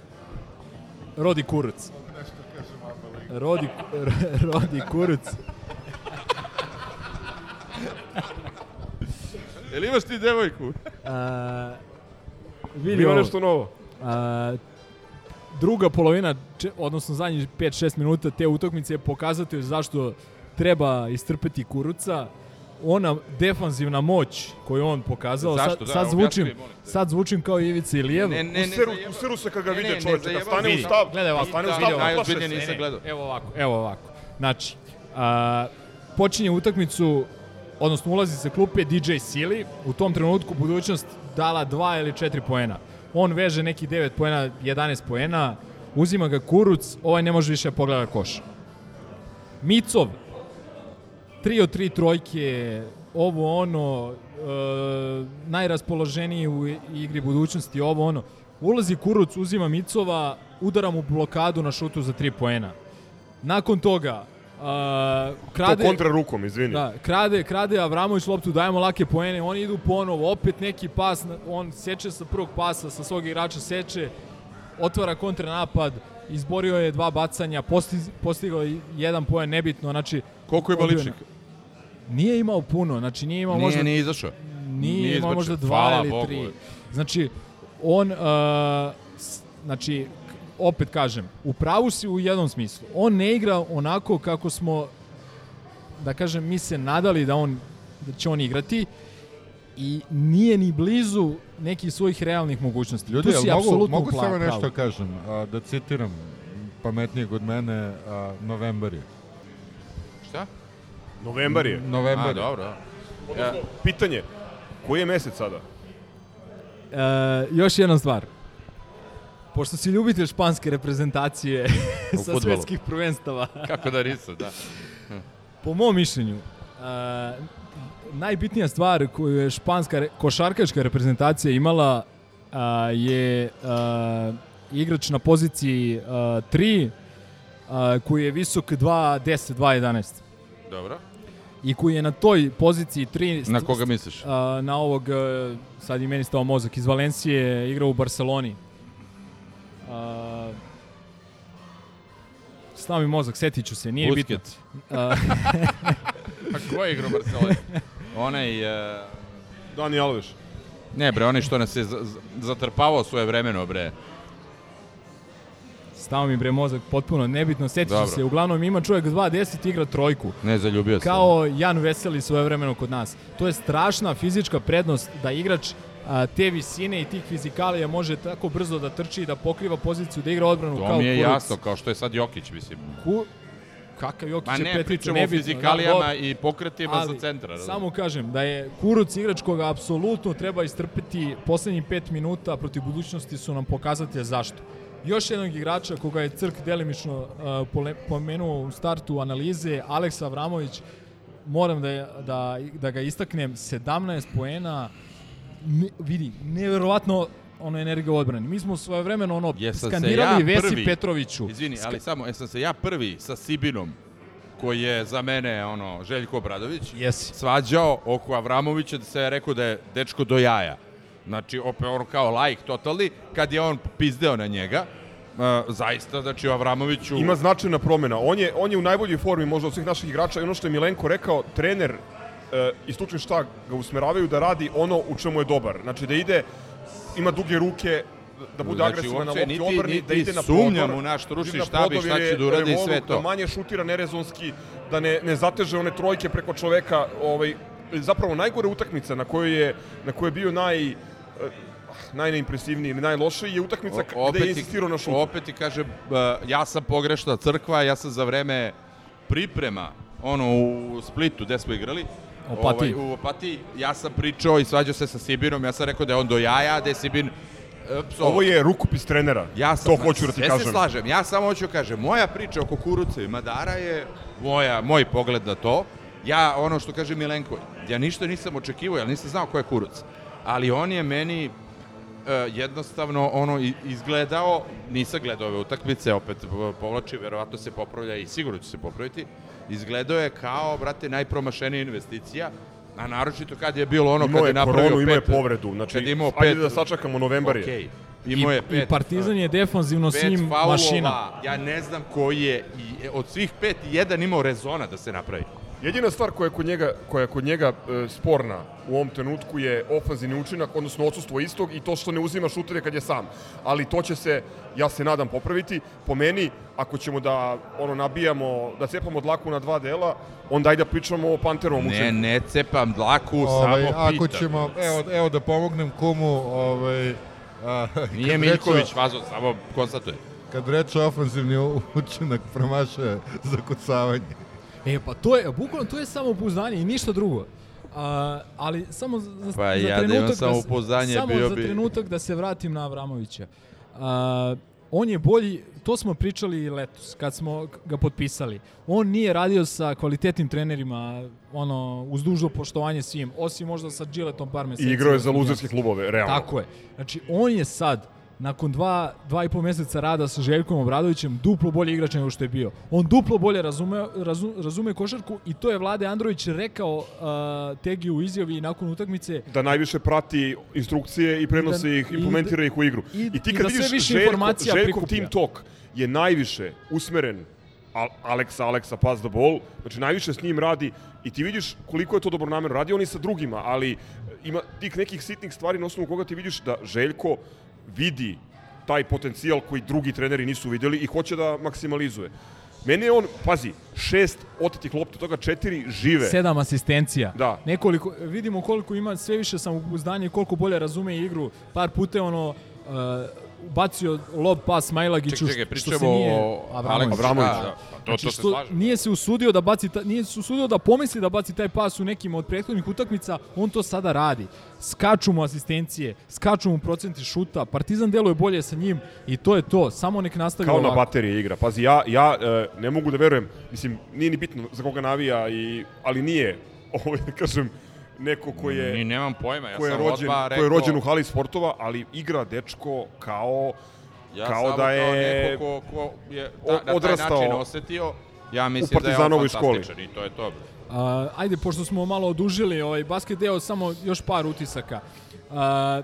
Rodi Kuruc. Rodi, Rodi Kuruc. Jel imaš ti devojku? A, vidi Ima nešto novo? A, druga polovina, če, odnosno zadnjih 5-6 minuta te utakmice je pokazati zašto treba istrpeti Kuruca ona defanzivna moć koju on pokazao, Zašto, sad, da, sad, zvučim, sad zvučim kao Ivica Ilijev. Ne, ne, ne, useru, useru se kad ga vide čovječe, kad stane u stav, gledaj ovako, stane u stav, najozbiljnije nisam gledao. Evo ovako, evo ovako. Znači, a, počinje utakmicu, odnosno ulazi se klupe DJ Sili, u tom trenutku budućnost dala 2 ili 4 poena. On veže neki 9 poena, 11 poena, uzima ga Kuruc, ovaj ne može više pogleda koš. Micov, tri od tri trojke, ovo ono, e, najraspoloženiji u igri budućnosti, ovo ono. Ulazi Kuruc, uzima Micova, udara mu blokadu na šutu za tri poena. Nakon toga, Uh, krade, to kontra rukom, izvini. Da, krade, krade Avramović loptu, dajemo lake poene, oni idu ponovo, opet neki pas, on seče sa prvog pasa, sa svog igrača seče, otvara kontranapad, izborio je dva bacanja, postigao jedan poen, nebitno, znači... Koliko ima ličnik? Nije imao puno, znači nije imao nije, možda... Nije izašao. Nije, nije imao možda dva Hvala ili Bogu. tri. Znači, on, uh, znači, opet kažem, u pravu si u jednom smislu. On ne igra onako kako smo, da kažem, mi se nadali da on da će on igrati i nije ni blizu nekih svojih realnih mogućnosti. Ljudi, tu si mogu, apsolutno mogu samo nešto pravo. kažem, a, da citiram pametnijeg od mene, a, novembar je. Šta? Novembar je. Novembar A, je. dobro. Odnosno, pitanje, koji je mesec sada? E, još jedna stvar. Pošto si ljubitelj španske reprezentacije U <laughs> sa fudbalu. svetskih prvenstava, <laughs> Kako da risam, da. po mom mišljenju, e, najbitnija stvar koju je španska re- košarkaška reprezentacija imala a, je a, igrač na poziciji 3 koji je visok 2.10, 2.11 Dobro. i koji je na toj poziciji 3 Na koga misliš? A, na ovog, sad i meni stao mozak, iz Valencije, igrao u Barceloni. Stao mi mozak, setit ću se, nije bitno. Busquets. A, <laughs> A ko je igrao u Barceloni? Onaj... Uh... Dani Alves. Ne bre, onaj što nas je zatrpavao svoje vremeno, bre. stao mi bre mozak potpuno, nebitno, setit ću Dobro. se. Uglavnom ima čovjek 2.10, igra trojku. Ne, zaljubio sam. Kao Jan Veseli svoje vremeno kod nas. To je strašna fizička prednost da igrač a, te visine i tih fizikalija može tako brzo da trči i da pokriva poziciju, da igra odbranu kao To mi je Kuruc. jasno, kao što je sad Jokić, mislim. Ku... Kakav Jokić Ma je ne, pričamo o nebitno, fizikalijama da, i pokretima ali za centra. razumeš? Samo kažem da je Kuruc igrač koga apsolutno treba istrpeti poslednjih pet minuta protiv budućnosti su nam pokazatelj zašto. Još jednog igrača koga je Crk delimično uh, pomenuo u startu analize, Aleksa Avramović, moram da, da, da ga istaknem, 17 poena, ne, vidi, neverovatno ono energija u odbrani. Mi smo svoje vremeno ono Jesam skandirali ja Vesi prvi, Petroviću. Izvini, Ska- ali samo, jesam se ja prvi sa Sibinom, koji je za mene ono Željko Obradović, Jesi. svađao oko Avramovića da se je rekao da je dečko do jaja. Znači, opet ono kao like totalni, kad je on pizdeo na njega, uh, zaista, znači o Avramoviću... Ima značajna promena. On je, on je u najboljoj formi možda od svih naših igrača i ono što je Milenko rekao, trener i stručni šta ga usmeravaju da radi ono u čemu je dobar. Znači da ide, ima duge ruke, da bude Znači, agresivan na lopti niti- odbrani, da ide na sumnjam prodor, u naš stručni štab i šta će da uradi sve to. Da manje šutira nerezonski, da ne, ne zateže one trojke preko čoveka. Ovaj, zapravo najgore utakmica na kojoj je, na kojoj je bio naj, eh, najneimpresivniji ili najlošiji je utakmica O- gde je ti- insistirao na šutu. Opet ti kažem, uh, ja sam pogrešna crkva, ja sam za vreme priprema, ono u Splitu gde smo igrali, Opatiji. Ovaj, u Opatiji, ja sam pričao i svađao se sa Sibinom, ja sam rekao da je on do jaja, da je Sibin e, psovao. Ovo je rukopis trenera. Ja sam, to hoću da ti sve kažem. se slažem, ja samo hoću da kažem, moja priča oko Kuruca i Madara je moja, moj pogled na to. Ja, ono što kaže Milenko, ja ništa nisam očekivao, ja nisam znao ko je Kuruc. Ali on je meni e, jednostavno ono izgledao, nisam gledao ove utakmice, opet povlači, verovatno se popravlja i sigurno će se popraviti, izgledao je kao, brate, najpromašenija investicija, a naročito kad je bilo ono kad je napravio koronu, imao je pet- povredu. Znači, kad je imao ajde pet, da sačekamo novembar je. Okej. Imao je I, pet, I Partizan je defanzivno pet svim faulova, mašina. ja ne znam koji je, i od svih pet, jedan imao rezona da se napravi. Jedina stvar koja je kod njega, koja je kod njega e, sporna u ovom trenutku je ofanzivni učinak, odnosno odsustvo istog i to što ne uzima šutere kad je sam. Ali to će se, ja se nadam, popraviti. Po meni, ako ćemo da ono nabijamo, da cepamo dlaku na dva dela, onda ajde da pričamo o Panterovom Ne, učinku. ne cepam dlaku, Ovaj, samo ako pitam. ćemo, evo, evo da pomognem kumu, ovaj, a, Nije Miljković reče- fazo, samo konstatuje. Kad reče ofanzivni učinak promašuje zakucavanje. E, pa to je, bukvalno to je samopouzdanje i ništa drugo. A, ali samo za, za, Pa za ja da trenutak se- samopouzdanje, samo bio za bi- trenutak da se vratim na Avramovića. A, on je bolji, to smo pričali i letos, kad smo ga potpisali. On nije radio sa kvalitetnim trenerima, ono, uz dužno poštovanje svim, osim možda sa Giletom par meseci. I igrao je za luzerske klubove, realno. Tako je. Znači, on je sad, nakon dva, dva i po meseca rada sa Željkom Obradovićem, duplo bolji igrač nego što je bio. On duplo bolje razume, razu, razume košarku i to je Vlade Andrović rekao uh, Tegi u izjavi nakon utakmice. Da najviše prati instrukcije i prenosi Da- ih, i implementira da- ih u igru. i- I ti i kad da sve vidiš više Željko, Željkov team talk je najviše usmeren Al Aleksa, Aleksa, pass the ball, znači najviše s njim radi i ti vidiš koliko je to dobro namjerno. Radi on i sa drugima, ali ima tih nekih sitnih stvari na osnovu koga ti vidiš da Željko vidi taj potencijal koji drugi treneri nisu videli i hoće da maksimalizuje. Meni je on, pazi, šest otetih lopta, toga četiri žive. Sedam asistencija. Da. Nekoliko, vidimo koliko ima sve više samopouzdanja i koliko bolje razume igru. Par puta je ono, uh, bacio lob pas Majlagiću Čekaj, čekaj, što se pričamo nije o Avramović. Avramović, Da, da, pa to, Znači, to se slažem. nije se usudio da baci ta, nije se usudio da pomisli da baci taj pas u nekim od prethodnih utakmica, on to sada radi. Skaču mu asistencije, skaču mu procenti šuta, Partizan deluje bolje sa njim i to je to. Samo nek nastavi Kao na ovako. baterije igra. Pazi, ja, ja e, ne mogu da verujem, mislim, nije ni bitno za koga navija, i, ali nije, <laughs> ovaj, da kažem, neko ko je... Ni nemam pojma, ja ko je sam rođen, odmah ko rekao... je rođen u hali sportova, ali igra dečko kao Ja kao da je kao neko ko, ko je ta, na taj odrastao način osetio, ja mislim da je on Partizanovoj školi. fantastičan i to je to. A, ajde, pošto smo malo odužili ovaj basket deo, samo još par utisaka. A,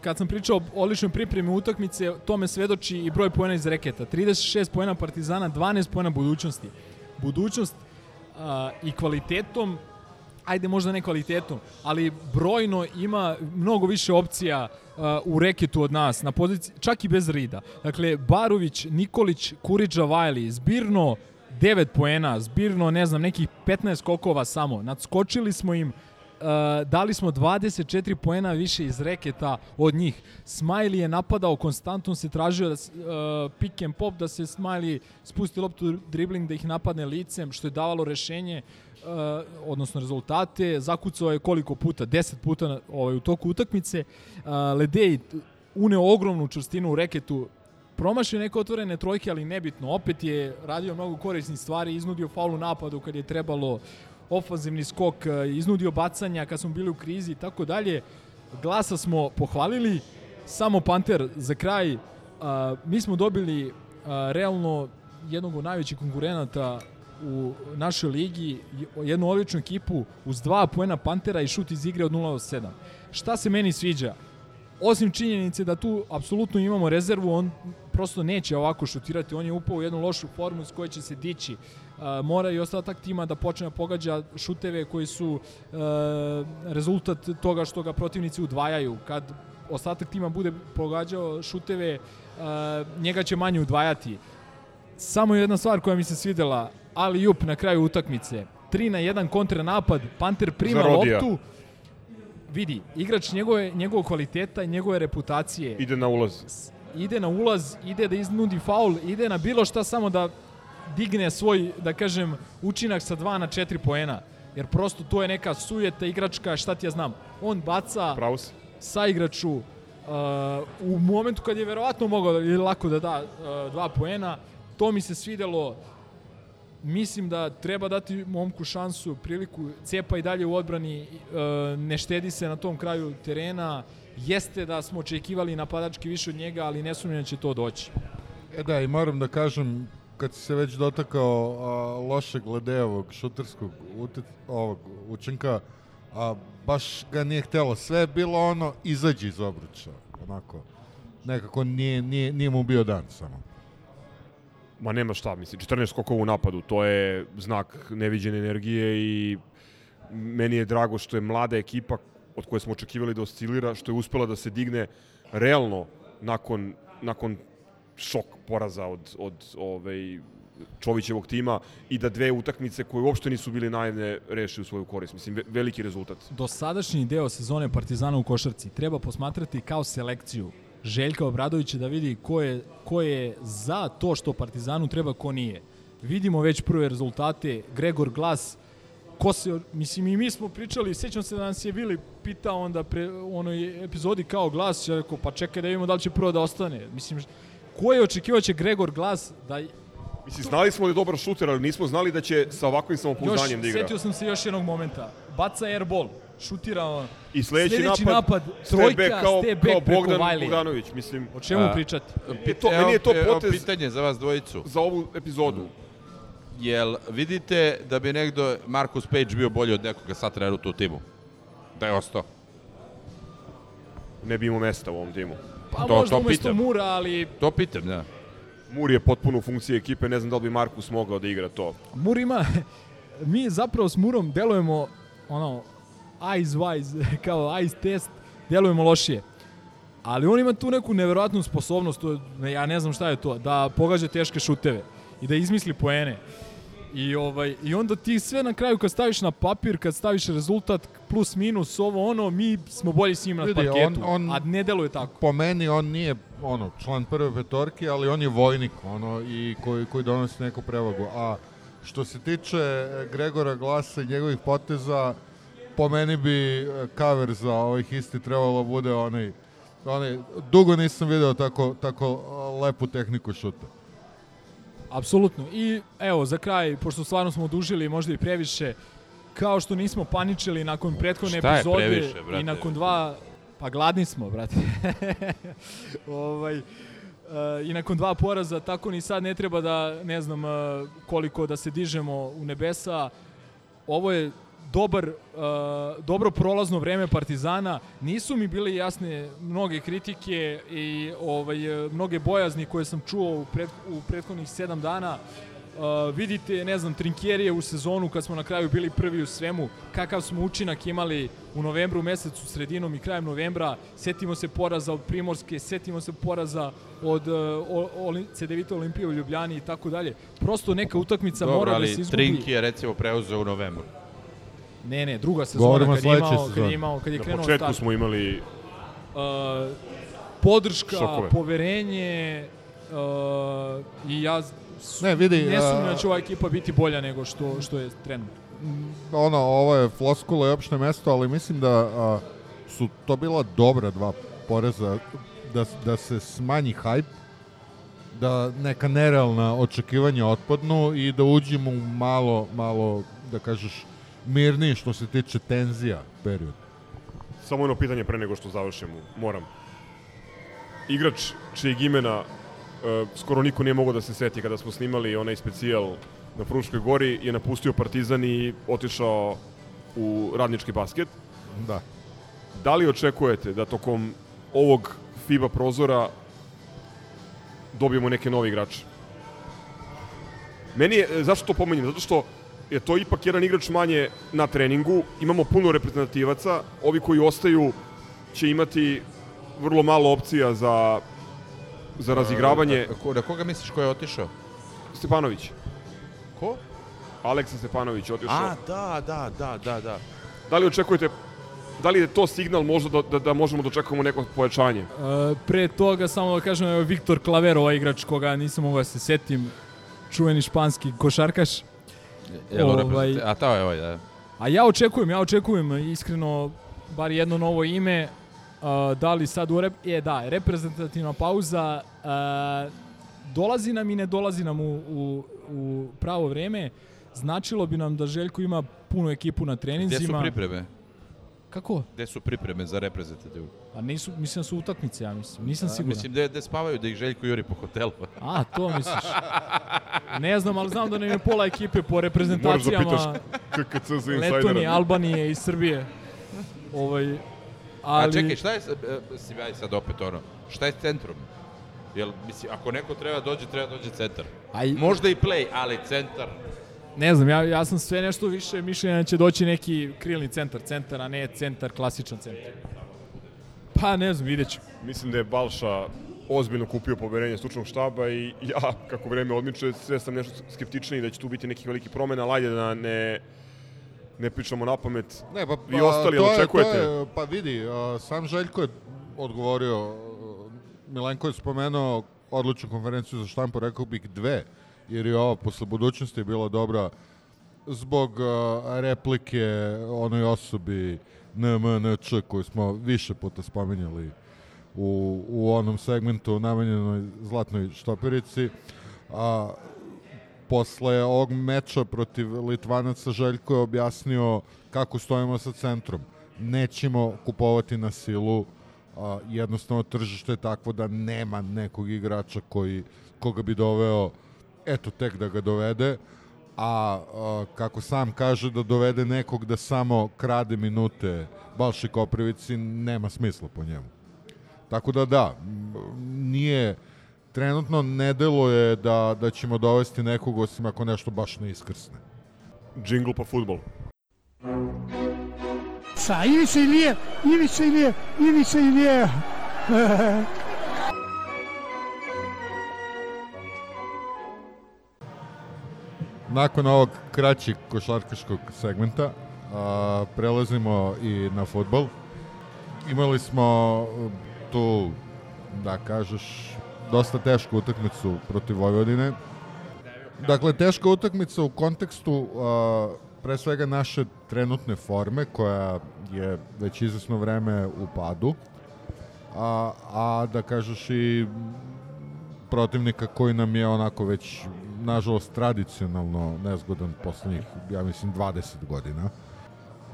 kad sam pričao o odličnoj pripremi utakmice, tome svedoči i broj poena iz reketa. 36 poena Partizana, 12 poena budućnosti. Budućnost a, i kvalitetom ajde možda ne kvalitetom, ali brojno ima mnogo više opcija uh, u reketu od nas, na poziciji, čak i bez Rida. Dakle, Barović, Nikolić, Kuriđa, Vajli, zbirno 9 poena, zbirno, ne znam, nekih 15 skokova samo. Nadskočili smo im, uh, dali smo 24 poena više iz reketa od njih. Smiley je napadao, konstantno se tražio da, uh, pick and pop, da se Smiley spusti loptu dribling, da ih napadne licem, što je davalo rešenje uh, odnosno rezultate, zakucao je koliko puta, 10 puta na, ovaj, u toku utakmice. Uh, Ledej uneo ogromnu čvrstinu u reketu, promašio neke otvorene trojke, ali nebitno. Opet je radio mnogo korisnih stvari, iznudio faul u napadu kad je trebalo ofanzivni skok, uh, iznudio bacanja kad smo bili u krizi i tako dalje. Glasa smo pohvalili, samo Panter za kraj. Uh, mi smo dobili uh, realno jednog od najvećih konkurenata u našoj ligi, jednu odličnu ekipu uz dva poena Pantera i šut iz igre od 0 do 7. Šta se meni sviđa? Osim činjenice da tu apsolutno imamo rezervu, on prosto neće ovako šutirati, on je upao u jednu lošu formu s koje će se dići. Uh, mora i ostatak tima da počne da pogađa šuteve koji su uh, rezultat toga što ga protivnici udvajaju. Kad ostatak tima bude pogađao šuteve, uh, njega će manje udvajati. Samo jedna stvar koja mi se svidela, ali jup na kraju utakmice. 3 na 1 kontranapad, Panter prima loptu, vidi, igrač njegove, njegovog kvaliteta i njegove reputacije ide na ulaz. ide na ulaz, ide da iznudi faul, ide na bilo šta samo da digne svoj, da kažem, učinak sa 2 na 4 poena. Jer prosto to je neka sujeta igračka, šta ti ja znam. On baca Pravo si. sa igraču uh, u momentu kad je verovatno mogao da, ili lako da da uh, dva poena. To mi se svidelo. Mislim da treba dati momku šansu, priliku, cepa i dalje u odbrani, uh, ne štedi se na tom kraju terena. Jeste da smo očekivali napadački više od njega, ali ne sumnjam da će to doći. E da, i moram da kažem, kad si se već dotakao a, lošeg Ledejevog šuterskog ute, ovog učinka, a, baš ga nije htelo. Sve je bilo ono, izađi iz obruča. Onako, nekako nije, nije, nije mu bio dan samo. Ma nema šta, mislim, 14 skokova u napadu, to je znak neviđene energije i meni je drago što je mlada ekipa od koje smo očekivali da oscilira, što je uspela da se digne realno nakon, nakon šok poraza od, od ovaj, Čovićevog tima i da dve utakmice koje uopšte nisu bili naivne reši u svoju korist. Mislim, ve- veliki rezultat. Dosadašnji deo sezone Partizana u košarci treba posmatrati kao selekciju Željka Obradovića da vidi ko je, ko je za to što Partizanu treba, ko nije. Vidimo već prve rezultate, Gregor Glas, ko se, mislim i mi smo pričali, sjećam se da nas je Vili pitao onda pre, onoj epizodi kao Glas, ja rekao pa čekaj da vidimo da li će prvo da ostane. Mislim, ko je očekivao će Gregor Glas da Mislim, znali smo da je dobar šuter, ali nismo znali da će sa ovakvim još, samopouzdanjem da igra. setio sam se još jednog momenta, baca airball, šutira I sledeći, Sledeći napad, napad, trojka, back kao, step kao back preko Bogdan Wiley-a. Bogdanović, mislim. O čemu A, pričati? Je to, meni je to evo- evo potez pitanje za vas dvojicu. za ovu epizodu. Jel vidite da bi negdo Marcus Page bio bolji od nekoga sad trenutno u timu? Da je ostao. Ne bi imao mesta u ovom timu. Pa To- možda to umesto pitam. Mura, ali To pitam, da. Mur je potpuno u funkciji ekipe, ne znam da li bi Markus mogao da igra to. Mur ima, <laughs> mi zapravo s Murom delujemo ono, eyes wise, <laughs> kao eyes test, delujemo lošije. Ali on ima tu neku neverovatnu sposobnost, to, ja ne znam šta je to, da pogađa teške šuteve. i da izmisli poene. I, ovaj, I onda ti sve na kraju kad staviš na papir, kad staviš rezultat plus minus ovo ono, mi smo bolji s njim na Vidi, parketu, on- on- a ne deluje tako. Po meni on nije ono član prve petorke, ali on je vojnik ono i koji koji donosi neku prevagu. A što se tiče e, Gregora Glasa i njegovih poteza, po meni bi e, cover za ovih isti trebalo bude onaj onaj dugo nisam video tako tako e, lepu tehniku šuta. Apsolutno. I evo, za kraj, pošto stvarno smo odužili možda i previše, kao što nismo paničili nakon prethodne Šta je epizode previše, brate? i nakon dva, pa gladni smo, brate. <laughs> ovaj, e, I nakon dva poraza, tako ni sad ne treba da, ne znam e, koliko da se dižemo u nebesa. Ovo je dobar, e, dobro prolazno vreme Partizana. Nisu mi bile jasne mnoge kritike i ovaj, mnoge bojazni koje sam čuo u, pred, u prethodnih sedam dana. Uh, vidite, ne znam, Trinkjerije u sezonu kad smo na kraju bili prvi u svemu, kakav smo učinak imali u novembru mesecu, sredinom i krajem novembra, setimo se poraza od Primorske, setimo se poraza od uh, CDVita Olimpije u Ljubljani i tako dalje. Prosto neka utakmica Dobro, mora da ali se izgubi. Trinki je recimo preuzeo u novembru. Ne, ne, druga sezona Govorimo kad je, imao, kad sezone. je imao, kad je Na krenuo početku start. smo imali Uh, podrška, Šokove. poverenje uh, i ja Ne, vidi, ne sumnjam a- da će ova ekipa biti bolja nego što, što je trenutno. ono, ovo je floskula i opšte mesto, ali mislim da a, su to bila dobra dva poreza, da, da se smanji hajp, da neka nerealna očekivanja otpadnu i da uđemo u malo, malo, da kažeš, mirniji što se tiče tenzija period. Samo jedno pitanje pre nego što završimo, moram. Igrač čijeg imena e, skoro niko nije mogao da se seti kada smo snimali onaj specijal na Fruškoj gori je napustio Partizan i otišao u radnički basket. Da. Da li očekujete da tokom ovog FIBA prozora dobijemo neke novi igrače? Meni je, e, zašto to pomenjem? Zato što je to ipak jedan igrač manje na treningu, imamo puno reprezentativaca, ovi koji ostaju će imati vrlo malo opcija za, za razigravanje. A, ko- na koga misliš ko je otišao? Stepanović. Ko? Aleksa Stepanović je otišao. A, da, da, da, da, da. Da li očekujete, da li je to signal možda da, da, da možemo da očekujemo neko pojačanje? Uh, pre toga samo da kažem evo, Viktor Klaver, ovaj igrač koga nisam mogao da se setim, čuveni španski košarkaš. Jel Ovaj-. A to je ovaj, da. A ja očekujem, ja očekujem iskreno bar jedno novo ime. Uh, da li sad u rep... E, da, reprezentativna pauza. Uh, dolazi nam i ne dolazi nam u, u, u pravo vreme. Značilo bi nam da Željko ima punu ekipu na Gde su treninzima. pripreme? Kako? Gde su pripreme za reprezentativu? A nisu, mislim da su utakmice, ja mislim. Nisam A, siguran. Mislim da, da spavaju, da ih Željko juri po hotelu. <laughs> A, to misliš. Ne znam, ali znam da nam je pola ekipe po da reprezentacijama pitaš KKC za Letonije, insajdera. Albanije i Srbije. Ovaj, ali... A čekaj, šta je, sa- e, mislim, aj sad opet ono, šta je s centrom? Jel, mislim, ako neko treba dođe, treba dođe centar. Aj, Možda i play, ali centar. Ne znam, ja, ja sam sve nešto više mišljenja da će doći neki krilni centar, centar, a ne centar, klasičan centar. Pa ne znam, vidjet ću. Mislim da je Balša ozbiljno kupio poverenje stručnog štaba i ja, kako vreme odmiče, sve sam nešto skeptičniji da će tu biti nekih velikih promena, ali ajde da ne, ne pričamo na pamet. Ne, pa, Vi ostali, to je- to očekujete? je, pa vidi, a, sam Željko je odgovorio, Milenko je spomenuo odlučnu konferenciju za štampu, rekao bih dve, jer je ova posle budućnosti bila dobra zbog a, replike onoj osobi NMNČ koju smo više puta spominjali u, u onom segmentu namenjenoj zlatnoj štoperici. A, posle ovog meča protiv Litvanaca Željko je objasnio kako stojimo sa centrom. Nećemo kupovati na silu, a, jednostavno tržište je takvo da nema nekog igrača koji, koga bi doveo eto tek da ga dovede, a, a kako sam kaže da dovede nekog da samo krade minute Balši Koprivici nema smisla po njemu. Tako da da, nije, trenutno ne deluje da, da ćemo dovesti nekog osim ako nešto baš ne iskrsne. Džingl pa futbol. Sa Ivica Ilije, Ivica Ilije, Ivica Ilije. <laughs> nakon ovog kraćeg košarkaškog segmenta a, prelazimo i na futbol. Imali smo tu, da kažeš, dosta tešku utakmicu protiv Vojvodine. Dakle, teška utakmica u kontekstu a, pre svega naše trenutne forme koja je već izvesno vreme u padu, a, a da kažeš i protivnika koji nam je onako već nažalost tradicionalno nezgodan poslednjih, ja mislim, 20 godina.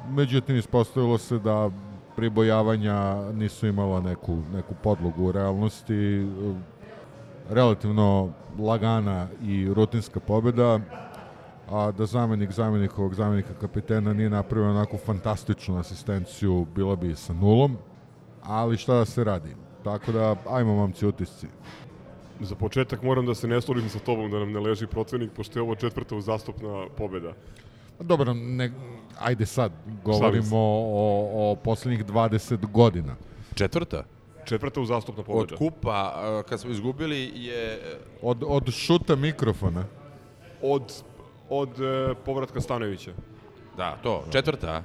Međutim, ispostavilo se da pribojavanja nisu imala neku, neku podlogu u realnosti. Relativno lagana i rutinska pobeda, a da zamenik zamenik ovog zamenika kapitena nije napravio onako fantastičnu asistenciju, bilo bi sa nulom, ali šta da se radi. Tako da, ajmo momci utisci. Za početak moram da se ne složim sa tobom da nam ne leži protivnik, pošto je ovo četvrta uzastopna pobeda. Dobro, ne, ajde sad, govorimo o, o poslednjih 20 godina. Četvrta? Četvrta uzastopna pobeda. Od kupa, kad smo izgubili, je... Od, od šuta mikrofona. Od, od e, povratka Stanovića. Da, to, četvrta, a?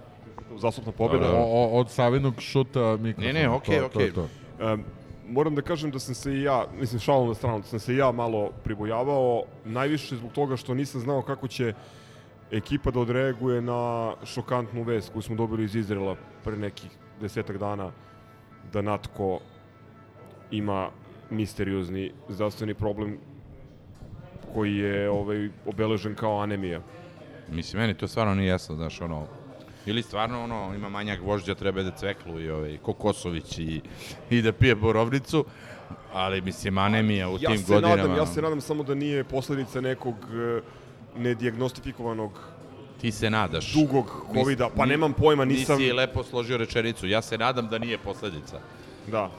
Uzastopna pobeda. O, o, od savinog šuta mikrofona. Ne, ne, okej, to, okej. to. Um, moram da kažem da sam se i ja, mislim šalom na stranu, da sam se ja malo pribojavao, najviše zbog toga što nisam znao kako će ekipa da odreaguje na šokantnu vest koju smo dobili iz Izrela pre nekih desetak dana da Natko ima misteriozni zdravstveni problem koji je ovaj, obeležen kao anemija. Mislim, meni to stvarno nije jasno, znaš, ono, ili stvarno, ono, ima manjak vožđa, treba da cveklu i ovaj, Kokosović i, i da pije borovnicu, ali, mislim, anemija u ja tim se godinama... Nadam, ja se nadam samo da nije posledica nekog e, nedijagnostifikovanog Ti se nadaš. dugog covida, pa nemam pojma, nisam... Nisi lepo složio rečenicu. Ja se nadam da nije posledica. Da.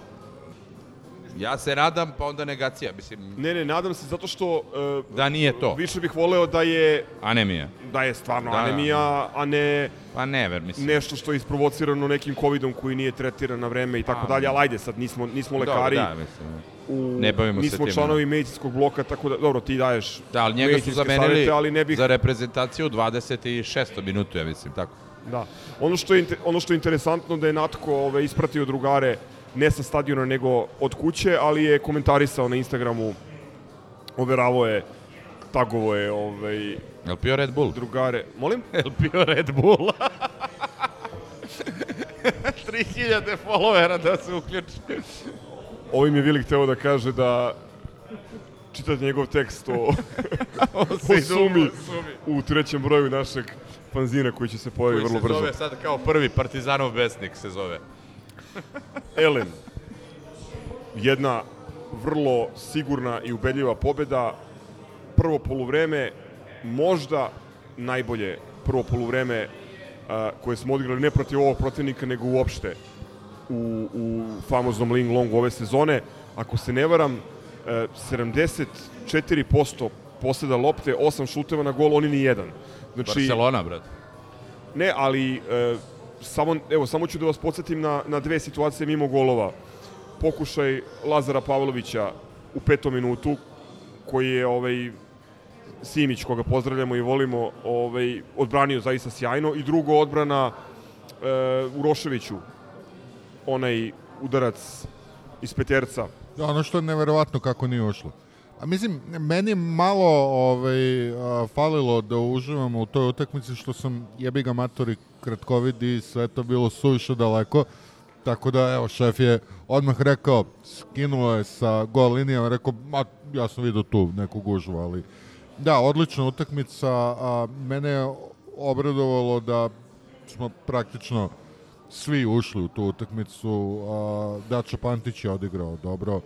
Ja se nadam, pa onda negacija. Mislim, Ne, ne, nadam se zato što e, da nije to. više bih voleo da je Anemija. da je stvarno Da, da. anemija, a ne Pa ne, ver, mislim. nešto što je isprovocirano nekim covidom koji nije tretiran na vreme i tako Pa, dalje, ali ajde sad nismo nismo Dobro, lekari. da, mislim. u, Ne bavimo se nismo time, članovi medicinskog bloka, tako da, dobro, ti daješ Da, ali njega su zamenili savete, ali ne bih... za reprezentaciju u 26. minutu, ja mislim, tako. Da. Ono što je, ono što je interesantno da je Natko ove, ispratio drugare ne sa stadiona nego od kuće, ali je komentarisao na Instagramu, overavao je, tagovo je ovaj, Jel pio Red Bull? drugare. Molim? <laughs> Jel pio Red Bull? <laughs> 3000 followera da se uključi. Ovim je Vilik teo da kaže da čitate njegov tekst o, <laughs> o Sumi, u trećem broju našeg fanzina koji će se pojaviti Koji vrlo se brzo. zove sad kao prvi Partizanov besnik se zove. Elen. Jedna vrlo sigurna i ubedljiva pobeda. Prvo poluvreme, možda najbolje prvo poluvreme a, koje smo odigrali ne protiv ovog protivnika, nego uopšte u, u famoznom Ling Longu ove sezone. Ako se ne varam, e, 74% poseda lopte, 8 šuteva na gol, oni ni jedan. Znači, Barcelona, brat. Ne, ali e, samo, evo, samo ću da vas podsjetim na, na dve situacije mimo golova. Pokušaj Lazara Pavlovića u petom minutu, koji je ovaj, Simić, koga pozdravljamo i volimo, ovaj, odbranio zaista sjajno. I drugo, odbrana e, Uroševiću, onaj udarac iz peterca. Da, ono što je neverovatno kako nije ušlo. A mislim, meni malo ovaj, a, falilo da uživamo u toj utakmici što sam jebi ga matori kratkovid i sve to bilo suviše daleko. Tako da, evo, šef je odmah rekao, skinuo je sa gol linijama, rekao, ma, ja sam vidio tu neku gužvu, ali da, odlična utakmica, a mene je obradovalo da smo praktično svi ušli u tu utakmicu. A, Dačo Pantić je odigrao dobro.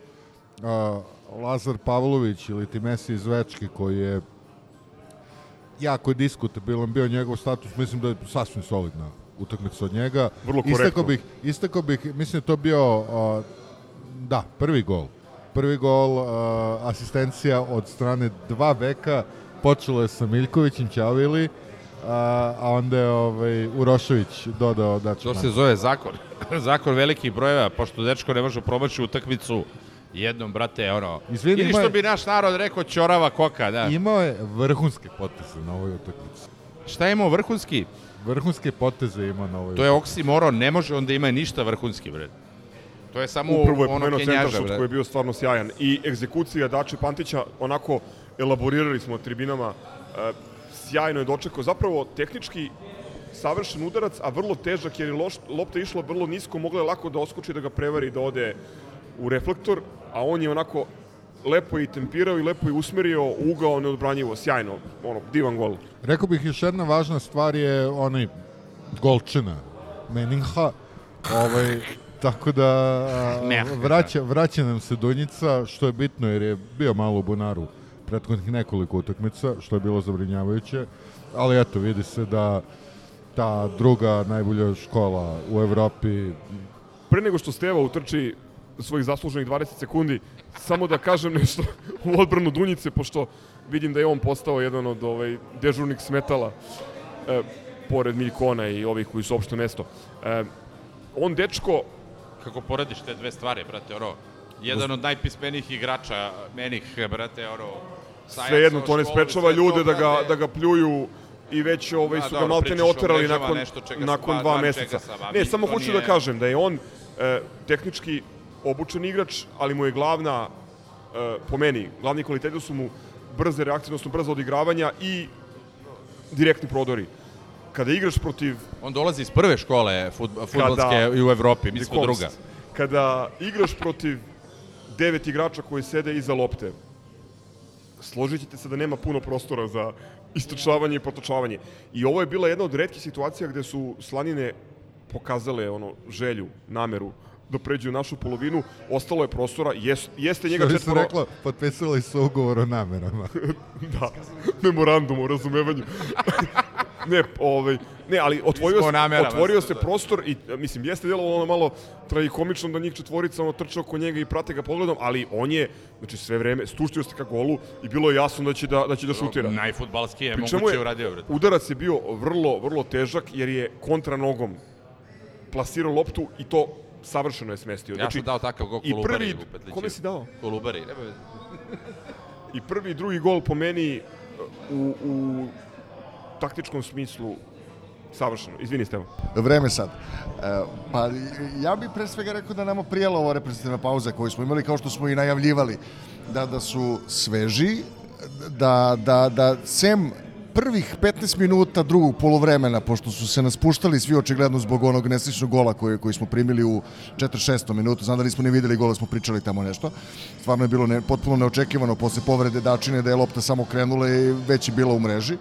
A, Lazar Pavlović ili ti Messi iz Večke koji je jako je diskutabilan bio njegov status, mislim da je sasvim solidna utakmica od njega. Vrlo korektno. Istakao bih, istakao bih, mislim da to bio a, da, prvi gol. Prvi gol, a, asistencija od strane dva beka, počelo je sa Miljkovićem Ćavili, a, a onda je ovaj, Urošević dodao Dačo To se Pantić. zove zakon. <laughs> zakon velikih brojeva, pošto dečko ne može promaći utakmicu Jednom, brate, ono... Izvini, Ili što bi naš narod rekao ćorava koka, da. Imao je vrhunske poteze na ovoj utakmici. Šta je imao vrhunski? Vrhunske poteze ima na ovoj To je oksimoron, ne može on da ima ništa vrhunski, bre. To je samo Upravo je ono kenjaža, bre. koji je bio stvarno sjajan. I egzekucija Dače Pantića, onako elaborirali smo tribinama, e, sjajno je dočekao. Zapravo, tehnički savršen udarac, a vrlo težak jer je loš, lopta išla vrlo nisko, mogla je lako da oskoči, da ga prevari, da ode u reflektor, a on je onako lepo i tempirao i lepo i usmerio, ugao neodbranjivo, sjajno, ono, divan gol. Rekao bih još jedna važna stvar je onaj golčina Meninha. Ovaj, tako da a, vraća, vraća nam se Dunjica, što je bitno jer je bio malo u bunaru prethodnih nekoliko utakmica, što je bilo zabrinjavajuće. Ali eto, vidi se da ta druga najbolja škola u Evropi Pre nego što Steva utrči svojih zasluženih 20 sekundi, samo da kažem nešto u odbranu Dunjice, pošto vidim da je on postao jedan od ovaj, dežurnih smetala, e, pored Miljkona i ovih koji su opšte mesto. E, on, dečko, Kako porediš te dve stvari, brate, ono, jedan od najpismenijih igrača, menih, brate, ono, sve jedno to ne sprečava ljude da ga, da ga pljuju i već ovaj, Da, su ga pričaš o oterali nakon, nakon dva meseca. Ne, samo hoću da kažem da je on e, tehnički obučen igrač, ali mu je glavna, e, po meni, glavni kvaliteti su mu brze reakcije, odnosno brzo odigravanja i direktni prodori. Kada igraš protiv On dolazi iz prve škole futbolske i u Evropi, mi smo druga. Kada igraš protiv devet igrača koji sede iza lopte, složit ćete se da nema puno prostora za istočavanje i potočavanje. I ovo je bila jedna od redkih situacija gde su slanine pokazale ono želju, nameru da pređu u našu polovinu, ostalo je prostora, jes, jeste njega Što bi se četvoro... reklo, potpisali su ugovor o namerama. <laughs> da, memorandum o razumevanju. <laughs> ne, ovaj, ne, ali otvorio, se, otvorio se to. prostor i, mislim, jeste djelovalo ono malo tragikomično da njih četvorica ono trče oko njega i prate ga pogledom, ali on je, znači sve vreme, stuštio se ka golu i bilo je jasno da će da, da, će da šutira. Najfutbalski je Pri čemu moguće uradio, brate. Udarac je bio vrlo, vrlo težak jer je kontra nogom plasirao loptu i to savršeno je smestio. Ja sam dao takav gol i Kolubari prvi, u kome si dao? Kolubari, nema veze. I prvi i drugi gol po meni u, u taktičkom smislu savršeno. Izvini, Stevo. Vreme sad. E, pa ja bih pre svega rekao da nama prijela ova reprezentativna pauza koju smo imali, kao što smo i najavljivali, da, da su sveži, da, da, da sem prvih 15 minuta drugog polovremena, pošto su se nas puštali svi očigledno zbog onog nesrećnog gola koji, koji smo primili u 46. minutu, znam da nismo ni videli gola, smo pričali tamo nešto. Stvarno je bilo ne, potpuno neočekivano posle povrede Dačine da je lopta samo krenula i već je bila u mreži.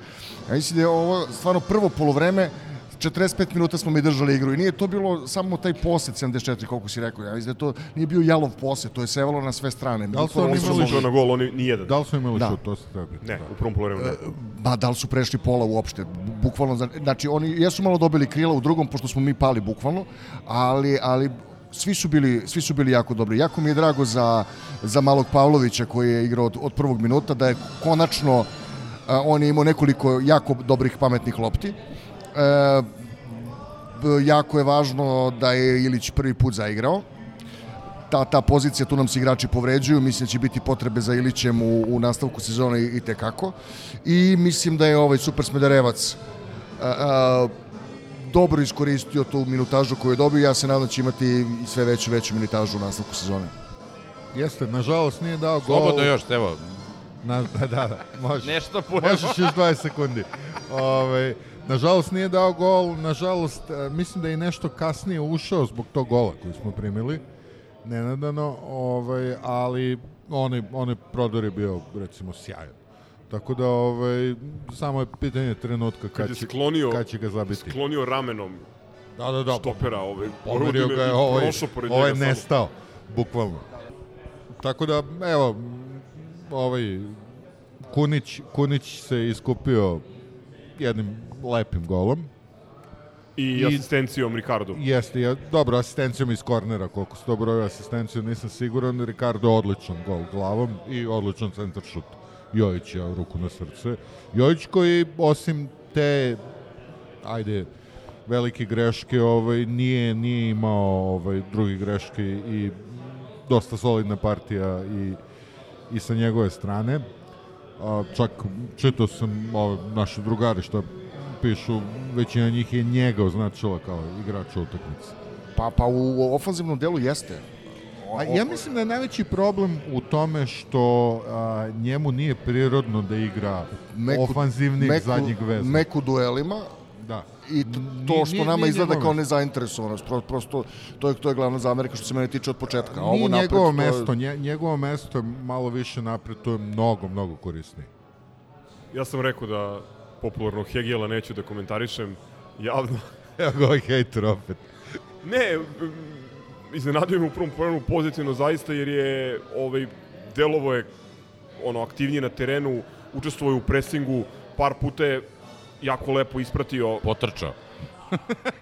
Ja mislim da je ovo stvarno prvo polovreme 45 minuta smo mi držali igru i nije to bilo samo taj posed 74, koliko si rekao. Ja mislim da to nije bio jalov posed, to je sevalo na sve strane. Da li su oni imali mogao na gol, oni nijedan. Da li su imali Da. šut, to se tebi? Ne, u prvom polovremenu ne. Ba, da li su prešli pola uopšte? Bukvalno, za- znači oni jesu malo dobili krila u drugom, pošto smo mi pali bukvalno, ali, ali svi su bili, svi su bili jako dobri. Jako mi je drago za, za malog Pavlovića koji je igrao od, od prvog minuta, da je konačno a, on je imao nekoliko jako dobrih pametnih lopti. E, jako je važno da je Ilić prvi put zaigrao. Ta, ta pozicija, tu nam se igrači povređuju, mislim da će biti potrebe za Ilićem u, u nastavku sezone i, i tekako. I mislim da je ovaj Super Smederevac a, a, dobro iskoristio tu minutažu koju je dobio. Ja se nadam da će imati i sve veću veću minutažu u nastavku sezone. Jeste, nažalost nije dao gol. Slobodno još, evo. Na, da, da, može. Nešto puno. Možeš još 20 sekundi. Ove, nažalost nije dao gol, nažalost e, mislim da je nešto kasnije ušao zbog tog gola koji smo primili. Nenadano, ovaj, ali onaj, onaj prodor je bio recimo sjajan. Tako da ovaj, samo je pitanje trenutka Kad kad, će, sklonio, kad će ga zabiti. sklonio ramenom Da, da, da. štopera ovaj, Pomerio ga je, ovaj, ovaj njega samo. nestao, bukvalno. Tako da, evo, ovaj, Kunić, Kunić se iskupio jednim lepim golom. I, I- asistencijom Ricardo. Jeste, je, dobro, asistencijom iz kornera, koliko se dobro je asistenciju, nisam siguran. Ricardo odličan gol glavom i odličan centar šut. Jojić je ruku na srce. Jojić koji, osim te, ajde, velike greške, ovaj, nije, nije imao ovaj, drugi greške i dosta solidna partija i, i sa njegove strane. A, čak čitao sam ove naše drugari što pišu, većina njih je njega označila kao igrača utakmice. Pa, pa u ofanzivnom delu jeste. A ja mislim da je najveći problem u tome što a, njemu nije prirodno da igra ofanzivnih zadnjih veza. Meku duelima, Da. I to, to što Nije- nama nije izgleda kao nezainteresovanost, pro, prosto to je, to je glavna zamerka što se mene tiče od početka. A ovo Nije napred, njegovo to je- mesto, nje, njegovo mesto je malo više napred, to je mnogo, mnogo korisnije. Ja sam rekao da popularnog Hegela neću da komentarišem javno. <laughs> Evo ga ovaj hejter opet. Ne, iznenadio me u prvom planu pozitivno zaista jer je ovaj delovo je ono aktivnije na terenu, učestvovao je u presingu, par puta je jako lepo ispratio. Potrčao. <laughs>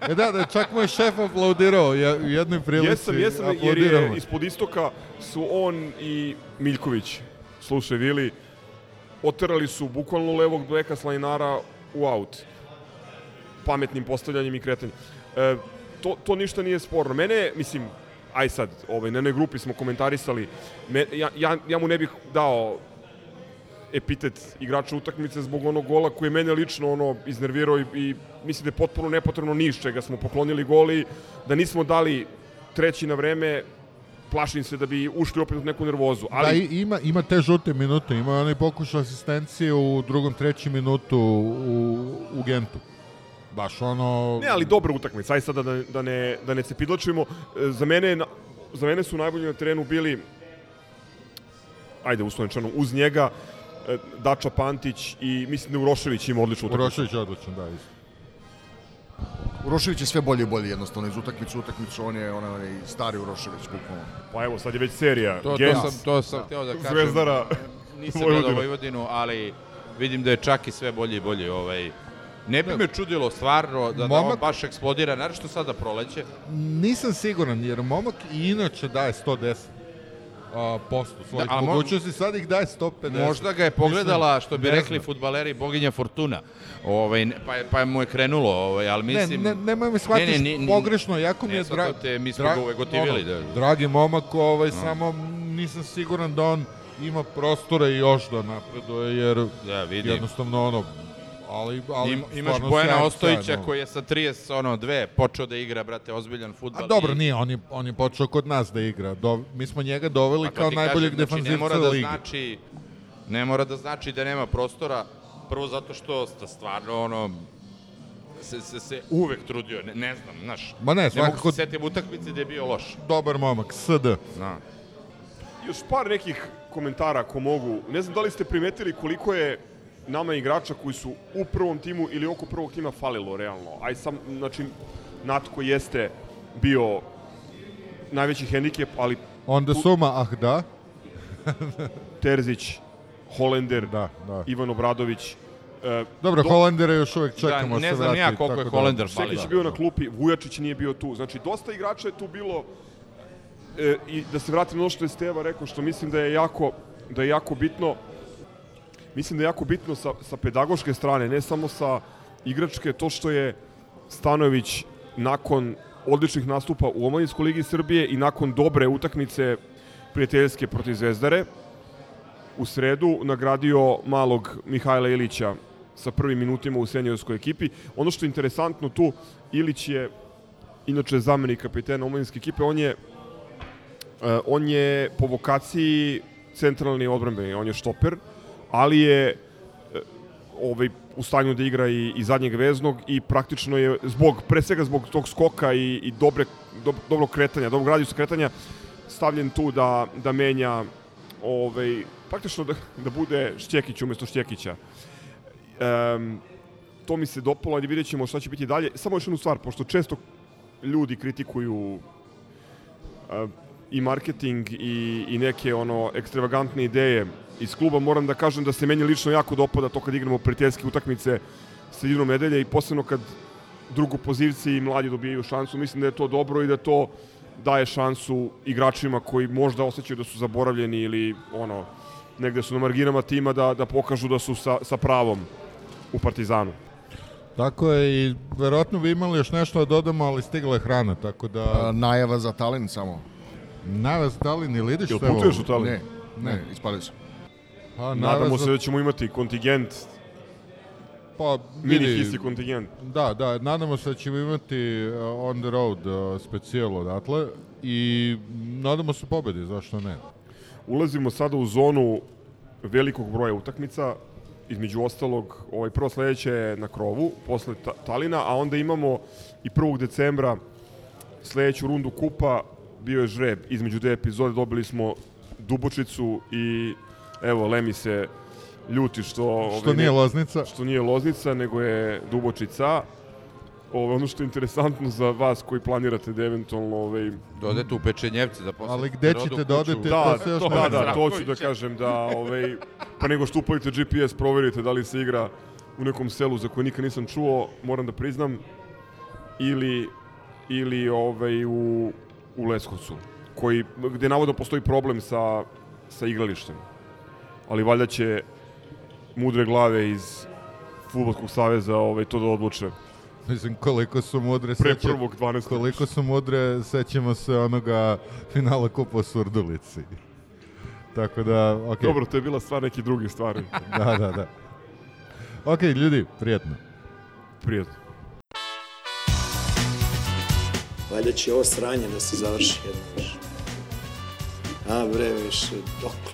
E da, da, čak mu je šef aplaudirao je, u jednoj prilici. Jesam, jesam, jer aplaudirao je ispod istoka su on i Miljković, slušaj Vili, oterali su bukvalno levog beka Slajnara u aut. Pametnim postavljanjem i kretanjem. E, to, to ništa nije sporno. Mene, mislim, aj sad, ovaj, na jednoj grupi smo komentarisali, me, ja, ja, ja mu ne bih dao epitet igrača utakmice zbog onog gola koji je mene lično ono iznervirao i, i mislim da je potpuno nepotrebno niš čega smo poklonili goli, da nismo dali treći na vreme, plašim se da bi ušli opet u neku nervozu. Ali, Da, ima, ima te žute minute, ima onaj pokušaj asistencije u drugom, trećem minutu u, u Gentu. Baš ono... Ne, ali dobra utakmica, aj sada da, da ne, da ne cepidlačimo. E, Za mene, za mene su najbolji na terenu bili, ajde uslovničano, uz njega, e, Dača Pantić i mislim da Urošević ima odličnu utakmicu. Urošević je odličan, da, isto. Urošević je sve bolje i bolje jednostavno iz utakmice u utakmicu, on je onaj stari Urošević bukvalno. Pa evo, sad je već serija. To, to Gent, sam, to sam hteo da kažem. Zvezdara, Nisam gledao Vojvodinu, ali vidim da je čak i sve bolje i bolje. Ovaj. Ne bi me čudilo stvarno da, da on Momak- baš eksplodira, naravno što sada proleće. Nisam siguran, jer momak i inače daje 110 a, posto svojih Da, ali mo- mogućnosti, sad ih daje 150. Možda ga je pogledala, što bi ne rekli futbaleri, boginja Fortuna. Ovaj, ne- pa, je- pa mu je krenulo, ovaj, ali mislim... Ne, ne, nemoj me shvatiš ni- ni- pogrešno, jako mi ne je drag... te, mi smo drag- ga uvek gotivili. ono, Da, Dragi momak, ovaj, samo nisam siguran da on ima prostora i još da napreduje, jer da, vidim. jednostavno ono, ali, ali Im, imaš Bojana Ostojića koji je sa 30, ono, dve, počeo da igra, brate, ozbiljan futbal. A dobro, i- nije, on je, on je počeo kod nas da igra. Do, mi smo njega doveli Pa kao najboljeg kažem, znači, ne defanzivca mora da lige. znači ne mora da znači da nema prostora prvo zato što sta stvarno ono se, se, se uvek trudio, ne, ne znam, znaš. Ma ne, Ne svakako- mogu se setim utakmice gde je bio loš. Dobar momak, SD. Da. Još par nekih komentara ako mogu. Ne znam da li ste primetili koliko je nama igrača koji su u prvom timu ili oko prvog tima falilo realno. Aj sam, znači, Natko jeste bio najveći hendikep, ali Onda suma, ah da. <laughs> Terzić, Holender, da, da. Ivan Obradović. E, Dobro, do- Holendera još uvek čekamo Da, ne se znam ja koliko je tako Holender da, Šekić je bio na klupi, Vujačić nije bio tu. Znači, dosta igrača je tu bilo e, i da se vratim na ono što je Steva rekao, što mislim da je jako, da je jako bitno, mislim da je jako bitno sa, sa pedagoške strane, ne samo sa igračke, to što je Stanović nakon odličnih nastupa u Omladinskoj ligi Srbije i nakon dobre utakmice prijateljske protiv Zvezdare, u sredu nagradio malog Mihajla Ilića sa prvim minutima u seniorskoj ekipi. Ono što je interesantno tu, Ilić je inače zamenik kapitena omladinske ekipe, on je e, on je po vokaciji centralni odbrambeni, on je štoper, ali je e, ovaj, u stanju da igra i, i zadnjeg veznog i praktično je zbog, pre svega zbog tog skoka i, i dobre, dob, dobrog kretanja, dobrog radijusa kretanja, stavljen tu da, da menja ovaj, praktično da, da bude Štjekić umesto Štjekića. Um, to mi se dopalo, ali vidjet ćemo šta će biti dalje. Samo još jednu stvar, pošto često ljudi kritikuju uh, i marketing i, i neke ono ekstravagantne ideje iz kluba, moram da kažem da se meni lično jako dopada to kad igramo prijateljske utakmice sredinom nedelje i posebno kad drugopozivci i mladi dobijaju šansu. Mislim da je to dobro i da to daje šansu igračima koji možda osjećaju da su zaboravljeni ili ono negde su na marginama tima da, da pokažu da su sa, sa pravom u Partizanu. Tako je i verovatno bi imali još nešto da dodamo, ali stigla je hrana, tako da... A, najava za talent samo. Navez Talin ili ideš Jel putuješ u Talin? Ne, ne, ispalio sam. Pa, Nadamo se da ćemo imati kontingent, Pa, mini vidi, histi kontingent. Da, da, nadamo se da ćemo imati uh, on the road uh, specijal odatle i nadamo se pobedi, zašto ne? Ulazimo sada u zonu velikog broja utakmica, između ostalog, ovaj prvo sledeće je na krovu, posle ta Talina, a onda imamo i 1. decembra sledeću rundu kupa, bio je žreb između dve epizode, dobili smo Dubočicu i evo, Lemi se ljuti što... ovaj, Što nije ne- Loznica. Što nije Loznica, nego je Dubočica. Ovo, ono što je interesantno za vas koji planirate da eventualno ovaj, Da odete u pečenjevce da posle... Ali gde ćete da odete, da, to se još da, da, da, to ću da kažem da ovaj, pa nego što upalite GPS proverite da li se igra u nekom selu za koje nikad nisam čuo, moram da priznam, ili, ili ovaj, u, u Leskovcu, koji, gde navodno postoji problem sa, sa igralištem. Ali valjda će mudre glave iz Futbolskog saveza ovaj, to da odluče. Mislim, koliko su mudre, Pre seća- prvog 12. koliko su mudre, sećamo se onoga finala Kupa u Surdulici. Tako da, okej. Dobro, to je bila stvar neki drugi stvari. <laughs> da, da, da. Ok, ljudi, prijetno. Prijetno. Valjda će ovo sranje da se završi jedno više. A bre, više, dokle je?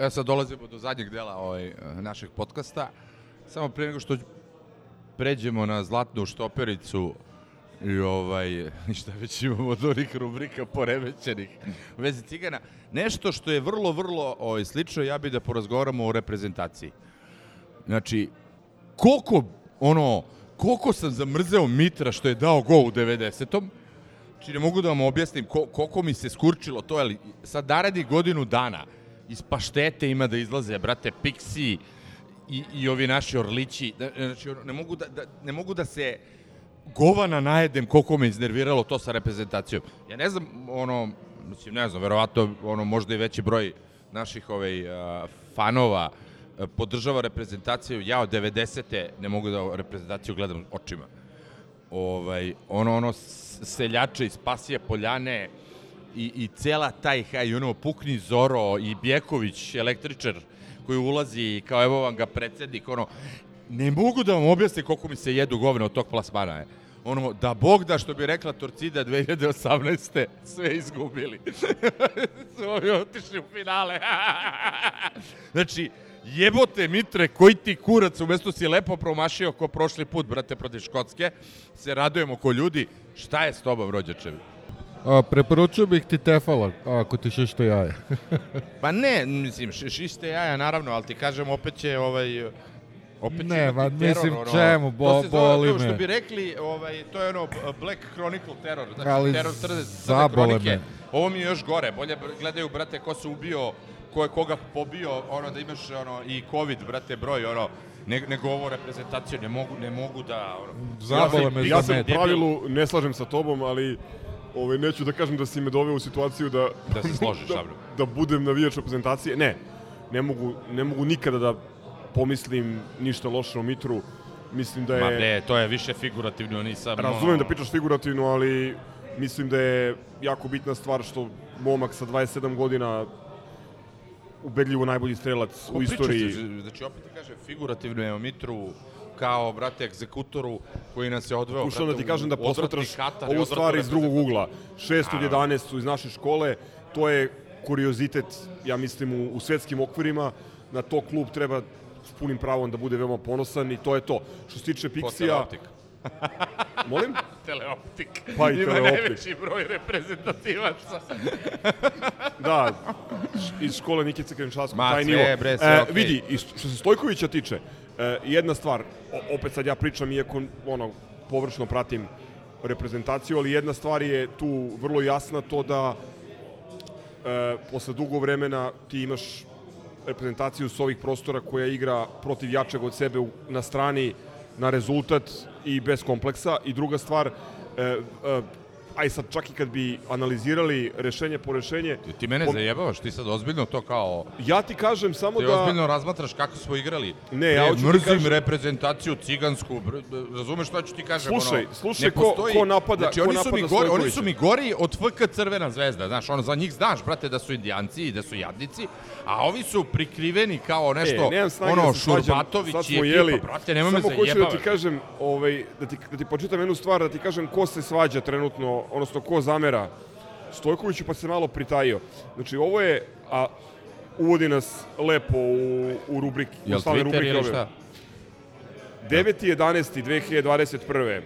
E sad dolazimo do zadnjeg dela ovaj, našeg podcasta. Samo pre nego što pređemo na zlatnu štopericu i ovaj, ništa već imamo od onih rubrika poremećenih u vezi cigana. Nešto što je vrlo, vrlo ovaj, slično, ja bih da porazgovaramo o reprezentaciji. Znači, koliko, ono, koliko sam zamrzeo Mitra što je dao gol u 90-om, Znači, ne mogu da vam objasnim ko, koliko mi se skurčilo to, ali sad naredi godinu dana iz paštete ima da izlaze, brate, Pixi i, i ovi naši orlići. Da- Znači, ne mogu da, da, ne mogu da se govana najedem koliko me iznerviralo to sa reprezentacijom. Ja ne znam, ono, mislim, ne znam, verovatno, ono, možda i veći broj naših ovaj, a, fanova podržava reprezentaciju. Ja od 90. ne mogu da reprezentaciju gledam očima ovaj, ono, ono, seljače iz Pasije Poljane i, i cela taj haj, ono, Pukni Zoro i Bjeković, električar, koji ulazi i kao evo vam ga predsednik, ono, ne mogu da vam objasnim koliko mi se jedu govne od tog plasmana, je. Ono, da Bog da, što bi rekla Torcida 2018. sve izgubili. <laughs> Su ovi otišli u finale. <laughs> znači, jebote Mitre, koji ti kurac, umesto si lepo promašio ko prošli put, brate, protiv Škotske, se radujemo ko ljudi. Šta je s tobom, rođačevi? A, preporučio bih ti tefala, ako ti šište jaje. <laughs> Pa ne, mislim, š- šiste jaja, naravno, ali ti kažem, opet će ovaj... Opet Ne, teror, mislim, ono, čemu, bo- to se zove, boli to što bi rekli, ovaj, to je ono Black Chronicle teror, znači Ali teror crne, crne kronike. me. Ovo mi je još gore, bolje gledaju, brate, ko se ubio, ko je koga pobio, ono da imaš ono, i COVID, brate, broj, ono, ne, nego ovo reprezentaciju, ne mogu, ne mogu da... Ono, Zabole ja sam- me Ja sam u pravilu ne slažem sa tobom, ali ovaj, neću da kažem da si me doveo u situaciju da... Da se složiš <laughs> da, da budem navijač reprezentacije. Ne, ne mogu, ne mogu nikada da pomislim ništa loše o Mitru. Mislim da je... Ma ne, to je više figurativno, nisam... Razumem ono, da pričaš figurativno, ali mislim da je jako bitna stvar što momak sa 27 godina ubedljivo najbolji strelac u Priča istoriji. se, znači, opet ti kažem, figurativno je o Mitru kao, brate, egzekutoru koji nas je odveo, Pokušavam da ti kažem da u posmatraš Katar ovu stvar iz drugog ugla. 6 od Naravno. 11 su iz naše škole, to je kuriozitet, ja mislim, u, u svetskim okvirima. Na to klub treba s punim pravom da bude veoma ponosan i to je to. Što se tiče Ko Pixija... Molim? Teleoptik. Pa i Ima Teleoptik. najveći broj reprezentativaca. <laughs> Da, iz škole Nikice Krenčarskog, Ma, taj sve, nivo. bre, sve e, okej. Vidi, što se Stojkovića tiče, e, jedna stvar, o, opet sad ja pričam, iako ono, površno pratim reprezentaciju, ali jedna stvar je tu vrlo jasna, to da e, posle dugo vremena ti imaš reprezentaciju s ovih prostora koja igra protiv jačeg od sebe u, na strani na rezultat i bez kompleksa. I druga stvar, e, e, aj sad čak i kad bi analizirali rešenje po rešenje... Ti mene po- zajebavaš, ti sad ozbiljno to kao... Ja ti kažem samo Ti da... ozbiljno razmatraš kako smo igrali. Ne, ja Bre, hoću ti mrzim kažem- reprezentaciju cigansku, razumeš šta ću ti kažem? Slušaj, ono, slušaj ne ko- postoji- ko napada- znači, ko oni su mi gori, oni su mi gori od FK Crvena zvezda, znaš, ono, za njih znaš, brate, da su indijanci i da su jadnici, a ovi su prikriveni kao nešto, e, snage ono, da Šurbatović i ekipa, brate, nema me Samo hoću da ti zajebavaš. kažem, ovaj, da, ti, da ti počitam jednu stvar, da ti kažem ko se svađa trenutno, odnosno ko zamera Stojkoviću, pa se malo pritajio. Znači, ovo je, a uvodi nas lepo u, u rubriki, Jel u stalne rubrike ili ove. šta? 9.11.2021.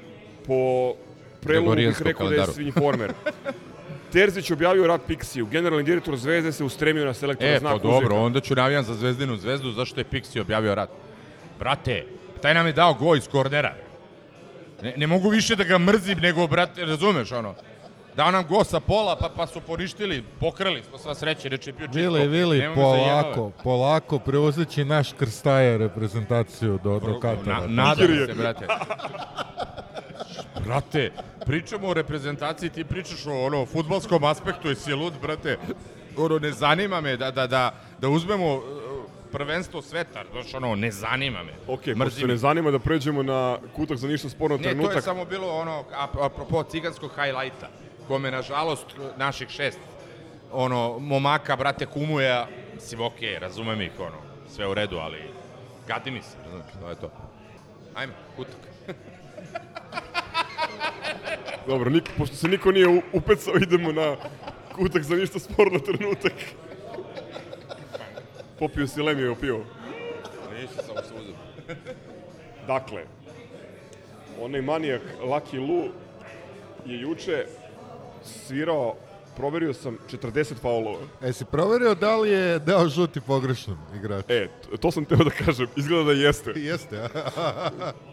po prelu bih rekao da je svinjformer. <laughs> Terzić objavio rat Pixiju. Generalni direktor Zvezde se ustremio na selektora E, znak pa dobro, onda ću navijam za Zvezdinu zvezdu, zašto je Pixi objavio rat. Brate, taj nam je dao go iz kornera. Ne, ne mogu više da ga mrzim, nego, brate, razumeš, ono, dao nam go sa pola, pa, pa su poništili, pokrali smo sva sreće, reče bio čisto. Vili, Vili, zajebavati. polako, polako, preuzeći naš krstaje reprezentaciju do, do Katara. Na, nadam se, brate. Brate, pričamo o reprezentaciji, ti pričaš o ono, futbalskom aspektu, jesi lud, brate. Ono, ne zanima me da, da, da, da uzmemo uh, prvenstvo sveta, znaš, ono, ne zanima me. Ok, pošto Mrzim se ne zanima da pređemo na kutak za ništa sporno Ne, trenutak. to je samo bilo ono, ap- apropo ciganskog highlighta, kome, nažalost, naših šest ono, momaka, brate, kumuje, mislim, okej, razumem ih, ono, sve u redu, ali gadi mi se, razumeš, to je to. Ajme, kutak. Dobro, nik, pošto se niko nije upecao, idemo na kutak za ništa sporno trenutak. Popio si lemio pivo. Nisam samo se uzem. Dakle, onaj manijak Lucky Lu je juče svirao, proverio sam, 40 faulova. E, si proverio da li je dao žuti pogrešnom igraču? E, to sam teo da kažem, izgleda da jeste. <laughs> Jeste, a?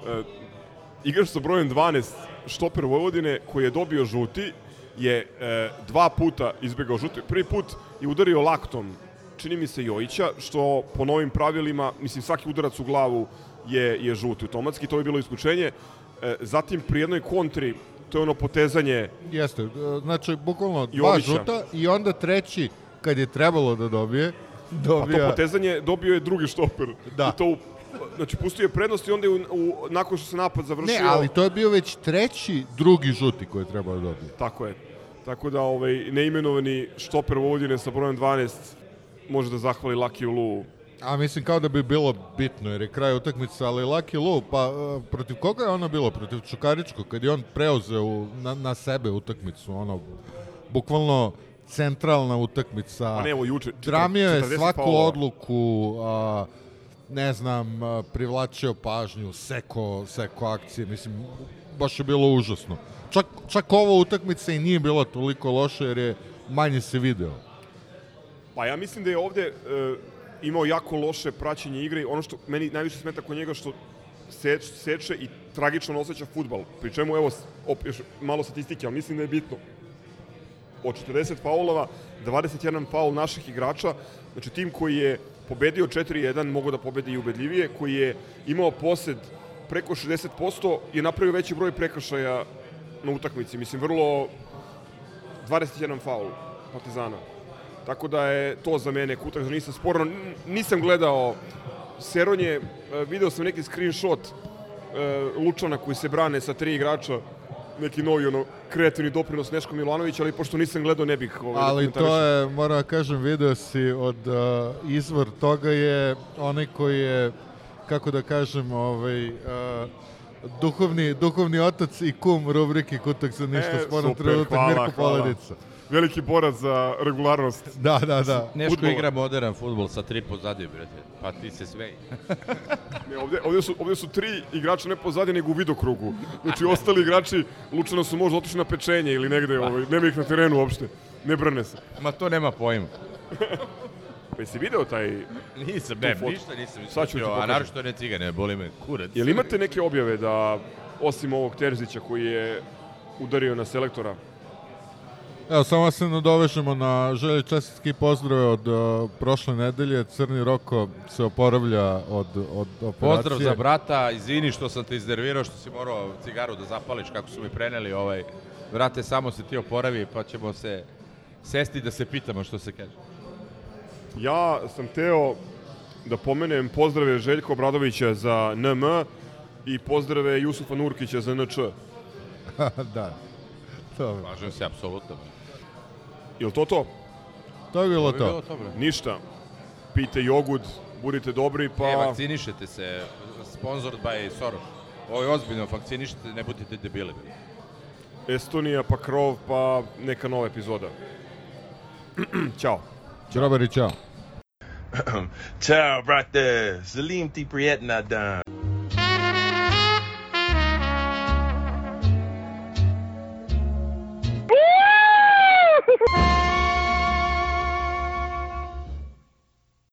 E, igrač sa brojem 12, štoper Vojvodine, koji je dobio žuti, je e, dva puta izbegao žuti. Prvi put je udario laktom, čini mi se Jojića, što po novim pravilima, mislim svaki udarac u glavu je, je žuti automatski, to je bilo isključenje. E, zatim pri jednoj kontri, to je ono potezanje Jeste, e, znači, bukvalno dva Jovića. žuta i onda treći, kad je trebalo da dobije, A dobija... to potezanje dobio je drugi štoper. Da. I to, u- znači, pustio je prednost i onda je u, u, nakon što se napad završio... Ne, ali to je bio već treći, drugi žuti koji je trebao da dobije. Tako je. Tako da ovaj neimenovani štoper Vojvodine sa brojem 12 može da zahvali Laki Lu. A mislim kao da bi bilo bitno jer je kraj utakmice, ali Lucky Lu, pa e, protiv koga je ono bilo? Protiv Čukaričkog, kad je on preuzeo na, na sebe utakmicu, ono, bukvalno centralna utakmica. Pa ne, evo juče, Dramio je 40 svaku faulova. odluku, a, ne znam, privlačio pažnju, seko, seko akcije, mislim, baš je bilo užasno. Čak, čak ova utakmica i nije bila toliko loša jer je manje se video. Pa ja mislim da je ovde e, imao jako loše praćenje igre. Ono što meni najviše smeta kod njega što seč, seče i tragično osjeća futbal. Pri čemu, evo, op, još malo statistike, ali mislim da je bitno. Od 40 faulova, 21 faul naših igrača. Znači, tim koji je pobedio 4-1, mogo da pobedi i ubedljivije, koji je imao posed preko 60%, je napravio veći broj prekršaja na utakmici. Mislim, vrlo 21 faul Partizana. Tako da je to za mene kutak za nisam sporno. Nisam gledao Seronje, e, video sam neki screenshot e, Lučana koji se brane sa tri igrača, neki novi ono, kreativni doprinos Neško Milanović, ali pošto nisam gledao ne bih ovaj, Ali da to je, moram da kažem, video si od uh, izvor toga je onaj koji je, kako da kažem, ovaj, uh, duhovni, duhovni otac i kum rubrike Kutak za ništa E, super, trenutak Mirko. Poledica. Veliki borac za regularnost. Da, da, da. Neško Fudbala. igra modern futbol sa tri pozadije, brate. Pa ti se svej. Ne, ovde, ovde, su, ovde su tri igrača ne pozadnje, nego u vidokrugu. Znači, ostali igrači Lučana su možda otišli na pečenje ili negde, ovaj, nema ih na terenu uopšte. Ne brne se. Ma to nema pojma. <laughs> Pa jesi video taj... Nisam, ne, fotu? ništa nisam Sad ću ti ispratio, a pokažem. naročito ne cigane, boli me kurac. Jel imate neke objave da, osim ovog Terzića koji je udario na selektora, Evo, samo se nadovežemo na želje čestitke i pozdrave od uh, prošle nedelje. Crni Roko se oporavlja od, od operacije. Pozdrav za brata, izvini što sam te iznervirao, što si morao cigaru da zapališ kako su mi preneli ovaj Vrate, samo se ti oporavi, pa ćemo se sesti da se pitamo što se kaže. Ja sam teo da pomenem pozdrave Željko Obradovića za NM i pozdrave Jusufa Nurkića za NČ. <laughs> da. Dobro. Slažem se, apsolutno. Jel to to? To je bilo To bi bilo to, bre. Ništa. Pijte jogurt, budite dobri, pa... E, vakcinišete se, sponsored by Soros. Ovo je ozbiljno, vakcinišete, ne budite debili. Estonija, pa krov, pa neka nova epizoda. <clears throat> Ćao. Ćao, Robert, čao. Ciao, <clears throat> brate. Salim ti prijetna dan.